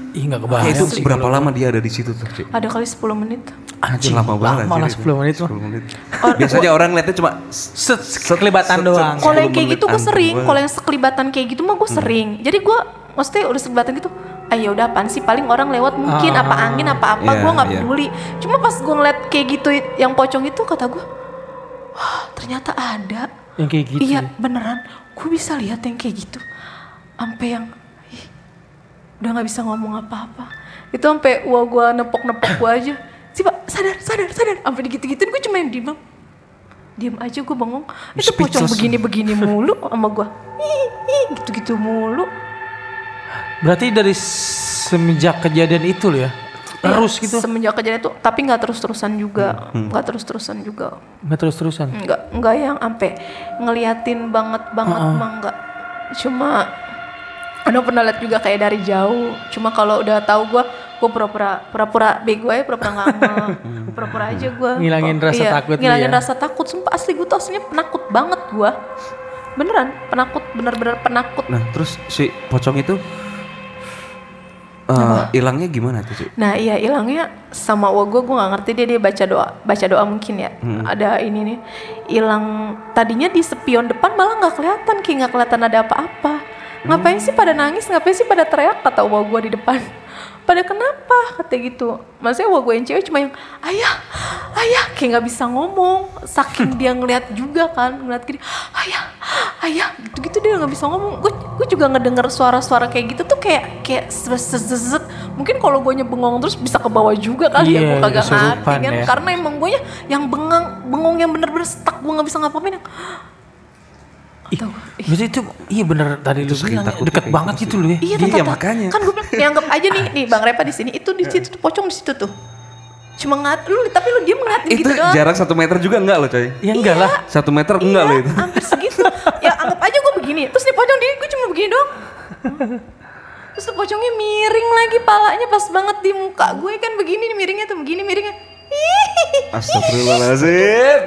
Ih nggak Eh, kebayang itu sih berapa lama dia ada di situ tuh, Cik? ada kali 10 menit Anjir, lama banget. lama lah anjir, 10 menit itu. mah. 10 menit. Biasanya orang lihatnya cuma Set, kelibatan set, doang. kalau yang 10 kayak gitu gue sering kalau yang sekelibatan kayak gitu mah gue sering jadi gue maksudnya udah sekelibatan gitu ah ya udah apaan sih? Paling orang lewat mungkin Ah. apa angin apa apa Iya, gue nggak iya. peduli. Cuma pas gue ngeliat kayak gitu yang pocong itu kata gue wah ternyata ada. Yang kayak gitu. iya beneran. Gue bisa lihat yang kayak gitu. Sampai yang ih, udah nggak bisa ngomong apa-apa. Itu sampai wah gue nepok-nepok gue aja. Sih pak sadar sadar sadar. Sampai digitu-gituin gue cuma yang diem diem aja gue bengong. Itu pocong begini-begini mulu sama gue gitu-gitu mulu Berarti dari semenjak kejadian itu loh ya. Terus Ya, gitu. semenjak kejadian itu tapi nggak terus-terusan juga nggak terus-terusan juga Nggak terus-terusan. nggak nggak yang sampai ngeliatin banget banget mah nggak cuma Anda pernah lihat juga kayak dari jauh cuma kalau udah tahu gue gue pura-pura pura-pura bego aja pura-pura nggak ngeh. pura-pura aja gue Ngilangin rasa takut lu ngilangin ya? rasa takut sumpah asli gue tuh aslinya penakut banget gue beneran penakut bener-bener penakut. Nah, terus si pocong itu eh, hilangnya gimana tuh, Cik? Nah iya hilangnya sama wa gue gue nggak ngerti dia dia baca doa baca doa mungkin ya. Ada ini nih hilang tadinya di spion depan malah nggak kelihatan kayak nggak kelihatan ada apa-apa. Ngapain sih pada nangis ngapain sih pada teriak kata wa gue di depan pada kenapa? kata gitu. Maksudnya wa gue yang cewek cuma yang ayah ayah kayak nggak bisa ngomong. Saking dia ngeliat juga kan ngeliat gini ayah ayah gitu gitu dia nggak bisa ngomong. Gue gue juga ngedenger suara-suara kayak gitu tuh kayak kayak zet mungkin kalau gue bengong terus bisa ke bawah juga kali ya Iya, gue kagak ngerti kan ya. karena emang gue yang bengang bengong yang bener-bener stuck gue nggak bisa yang Ih, berarti itu iya bener tadi lu Itu bilang deket banget gitu gitu loh ya. Iya, Iya, makanya. Kan gue bilang, dianggap aja nih, nih Bang Repa di sini itu di situ tuh pocong di situ tuh. Cuma ngat, lu tapi lu dia Itu gitu doang. jarak satu meter juga enggak loh, coy? Ya enggak lah. Satu meter enggak Iya, loh itu. Hampir segitu. ya anggap aja gue begini. Terus di pocong dia gue cuma begini doang. Terus tuh pocongnya miring lagi palanya pas banget di muka gue kan begini nih miringnya tuh begini miringnya. Astagfirullahaladzim.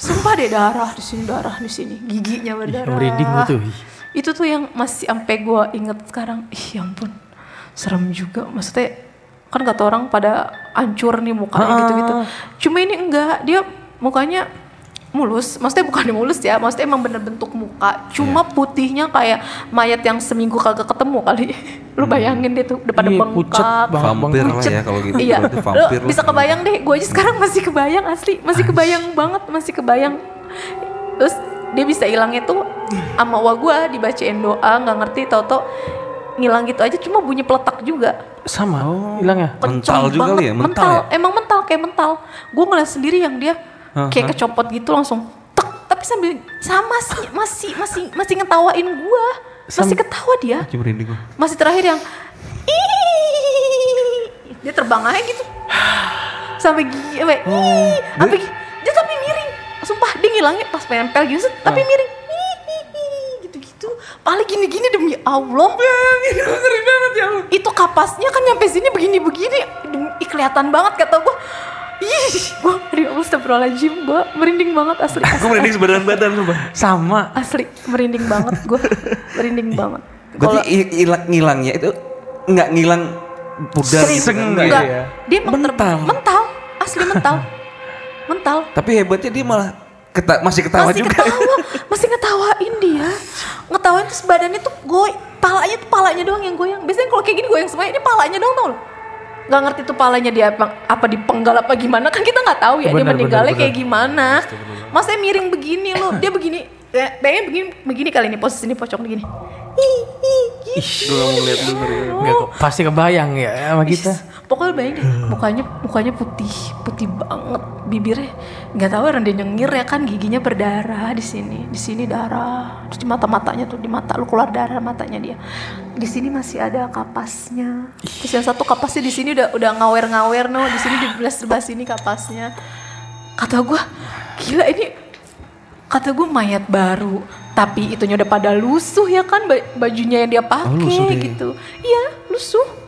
Sumpah deh darah di sini darah di sini giginya berdarah. merinding tuh. Itu tuh yang masih sampai gue inget sekarang. Ih ya ampun serem juga. Maksudnya kan kata orang pada hancur nih mukanya gitu-gitu. Cuma ini enggak dia mukanya mulus. Maksudnya bukan mulus ya. Maksudnya emang bener bentuk muka. Cuma putihnya kayak mayat yang seminggu kagak ketemu kali. Lu bayangin deh tuh udah pada Iya, pucet. Vampir lah Pucet. ya kalau gitu. Iya, Berarti lo vampir lah. bisa kebayang deh. Gue aja sekarang masih kebayang asli, masih kebayang banget, masih kebayang. Terus dia bisa hilangnya tuh sama wa gue dibacain doa nggak ngerti tau-tau ngilang gitu aja cuma bunyi peletak juga Sama hilang ya. Mental Kenceng juga kali ya, mental ya? emang mental kayak mental gue ngeliat sendiri yang dia kayak kecopot gitu langsung tek. Tapi sambil sama sih masih masih masih ngetawain gue masih ketawa dia. Gua. masih terakhir yang dia terbang aja gitu. Sampai gigi sampai "Ih." sampai gi- dia tapi miring. Sumpah dia ngilangnya pas nempel gitu set, tapi miring. "Ih." gitu-gitu. Paling gini-gini demi Allah Ngeri banget ya Allah. itu kapasnya kan nyampe sini begini-begini. Kelihatan banget kata gua ih gua aduh Allah astagfirullahaladzim gua merinding banget asli Gue merinding sebadan badan sumpah. Sama. asli merinding banget gua merinding banget Berarti hilang ngilangnya itu nggak ngilang pudar gitu kan? Gitu ya? Enggak, ya? dia Mental. mental, asli mental, mental. Tapi hebatnya dia malah keta- masih ketawa masih juga. ketawa, masih ngetawain dia, ngetawain terus badannya tuh goy, palanya tuh palanya doang yang goyang. Biasanya kalau kayak gini goyang semuanya, ini palanya doang tau lo. Gak ngerti tuh palanya dia apa, apa dipenggal apa gimana kan kita nggak tahu ya dia Benar, meninggalnya benar, kayak gimana. Masnya miring begini loh, dia begini, ya, pengen begini, begini kali ini posisi ini pocong begini. Ih, ih, gitu. Gue gak mau lihat lu ngeri. Nggak kok, pasti kebayang ya sama kita. Pokoknya bayangin deh, mukanya mukanya putih, putih banget, bibirnya nggak tahu orang dia nyengir ya kan giginya berdarah di sini, di sini darah, terus di mata matanya tuh di mata lu keluar darah matanya dia, di sini masih ada kapasnya, terus yang satu kapasnya di sini udah udah ngawer-ngawer no, di sini dibelas sebelah sini kapasnya, kata gua gila ini, kata gua mayat baru, tapi itunya udah pada lusuh ya kan ba- bajunya yang dia pakai lusuh dia. gitu, iya lusuh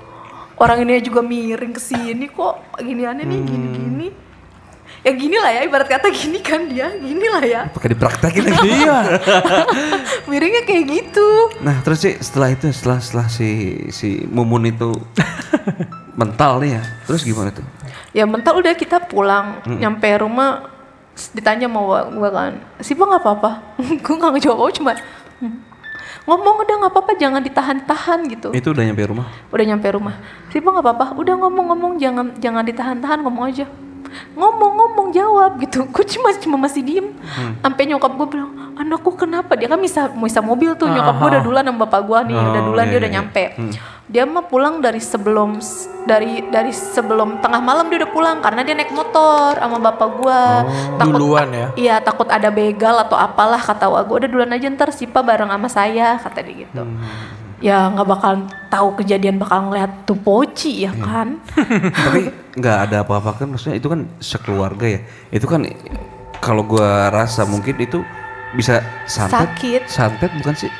orang ini juga miring ke sini kok giniannya nih gini-gini ya gini lah ya ibarat kata gini kan dia gini lah ya Pakai dipraktekin lagi. Iya. miringnya kayak gitu Nah terus sih setelah itu setelah setelah si si Mumun itu mental nih ya, terus gimana tuh? ya mental udah kita pulang nyampe rumah ditanya mau gue kan sih bang nggak apa-apa gue nggak ngejawab apa, cuma "Hmm." Ngomong udah nggak apa-apa jangan ditahan-tahan gitu. Itu udah nyampe rumah. udah nyampe rumah. Sih nggak apa-apa udah ngomong-ngomong jangan jangan ditahan-tahan ngomong aja ngomong-ngomong jawab gitu. Gue cuma cuma masih diem. Sampai nyokap gue bilang anakku kenapa? Dia kan bisa bisa mobil tuh. Nyokap gue udah duluan sama bapak gue nih udah Oh, duluan iya, dia udah iya. nyampe. Dia mah pulang dari sebelum dari dari sebelum tengah malam dia udah pulang karena dia naik motor sama bapak gue duluan ya? iya takut ada begal atau apalah kata gue udah duluan aja ntar Sipa bareng sama saya kata dia gitu ya nggak bakal tahu kejadian bakal ngeliat tuh poci ya kan Tapi nggak ada apa-apa kan maksudnya itu kan sekeluarga ya. Itu kan kalau gua rasa mungkin itu bisa santet. Sakit. Santet bukan sih?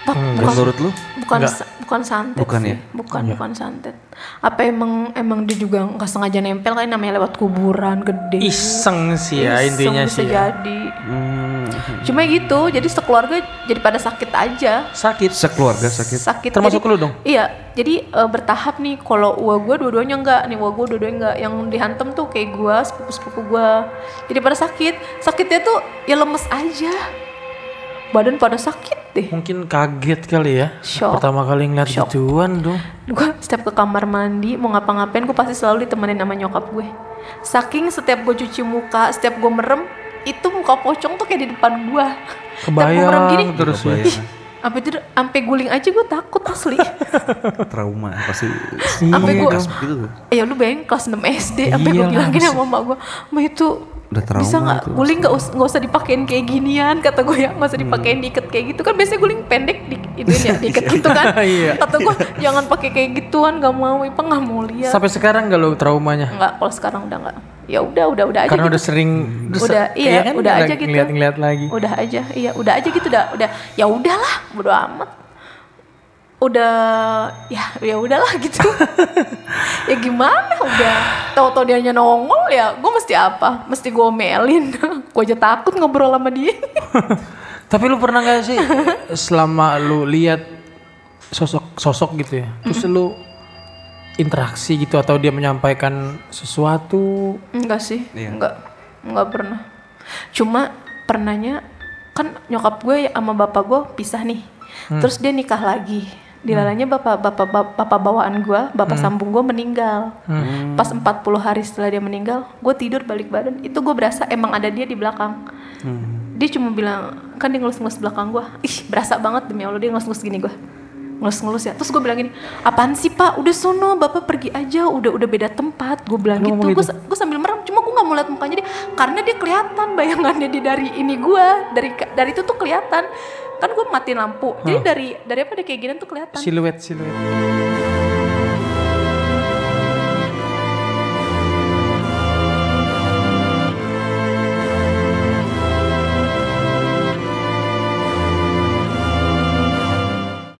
Tak- bukan, Menurut lu? bukan Enggak. sa- bukan santet Bukan sih. ya? bukan bukan santet apa emang emang dia juga nggak sengaja nempel kan namanya lewat kuburan gede Iseng sih ya Iseng intinya bisa sih ya. jadi Hmm, cuma gitu jadi sekeluarga jadi pada sakit aja Sakit. sekeluarga sakit. sakit Termasuk Jadi- lu dong? iya jadi eh, bertahap nih kalau uang gue dua-duanya enggak nih uang gue dua-duanya enggak yang dihantem tuh kayak gue sepupu-sepupu gue jadi pada sakit sakitnya tuh ya lemes aja badan pada sakit deh Mungkin kaget kali ya. Shock. Pertama kali ngeliat Shock. gituan dong. gue setiap ke kamar mandi mau ngapa-ngapain gue pasti selalu ditemenin sama nyokap gue saking setiap gue cuci muka setiap gue merem itu muka pocong tuh kayak di depan gue gue merem gini Kebayang terus ya. Sampai itu sampai guling aja gue takut asli. Trauma pasti Sampai gua- gas gitu. ya lu bayangin kelas 6 SD sampai gue Iyalah, bilangin sama mama gue ma itu Udah trauma bisa nggak guling nggak us- nggak usah dipakein kayak ginian kata gue ya nggak usah dipakein diikat kayak gitu. Kan biasanya guling pendek di itu ya diikat gitu kan. Iya. kata gue jangan pakai kayak gituan nggak mau ipa nggak mau lihat. Sampai sekarang gak lo traumanya? nggak kalau sekarang udah nggak ya udah udah udah aja Karena gitu. udah sering udah iya kan? udah aja gitu. ngeliat-ngeliat lagi. udah aja iya udah aja gitu. Udah udah ya udahlah bodo amat. Udah ya ya udahlah gitu. Ya gimana udah. Tahu-tahu dia nongol ya gue mesti apa? Mesti gue omelin. Gue aja takut ngobrol sama dia. Tapi lu pernah gak sih selama lu lihat sosok sosok gitu ya, terus lu interaksi gitu atau dia menyampaikan sesuatu? enggak sih Iya. enggak enggak pernah. Cuma pernahnya kan nyokap gue sama bapak gue pisah nih. Terus dia nikah lagi. Dilalanya bapak bapak bapak, bapak bawaan gue bapak sambung gue meninggal. Pas 40 hari setelah dia meninggal gue tidur balik badan. Itu gue berasa emang ada dia di belakang. Dia cuma bilang kan dia ngelus-ngelus belakang gue. Ih berasa banget demi allah dia ngelus-ngelus gini gue ngelus-ngelus ya. Terus gue bilang gini apaan sih pak? Udah sono bapak pergi aja. Udah udah beda tempat. Gue bilang gitu. ngomong gue sambil merem. Cuma gue nggak mau lihat mukanya. Dia karena dia kelihatan bayangannya dia dari ini gue dari dari itu tuh kelihatan. Kan gue matiin lampu. Jadi dari dari apa deh kayak gini tuh kelihatan. Siluet siluet.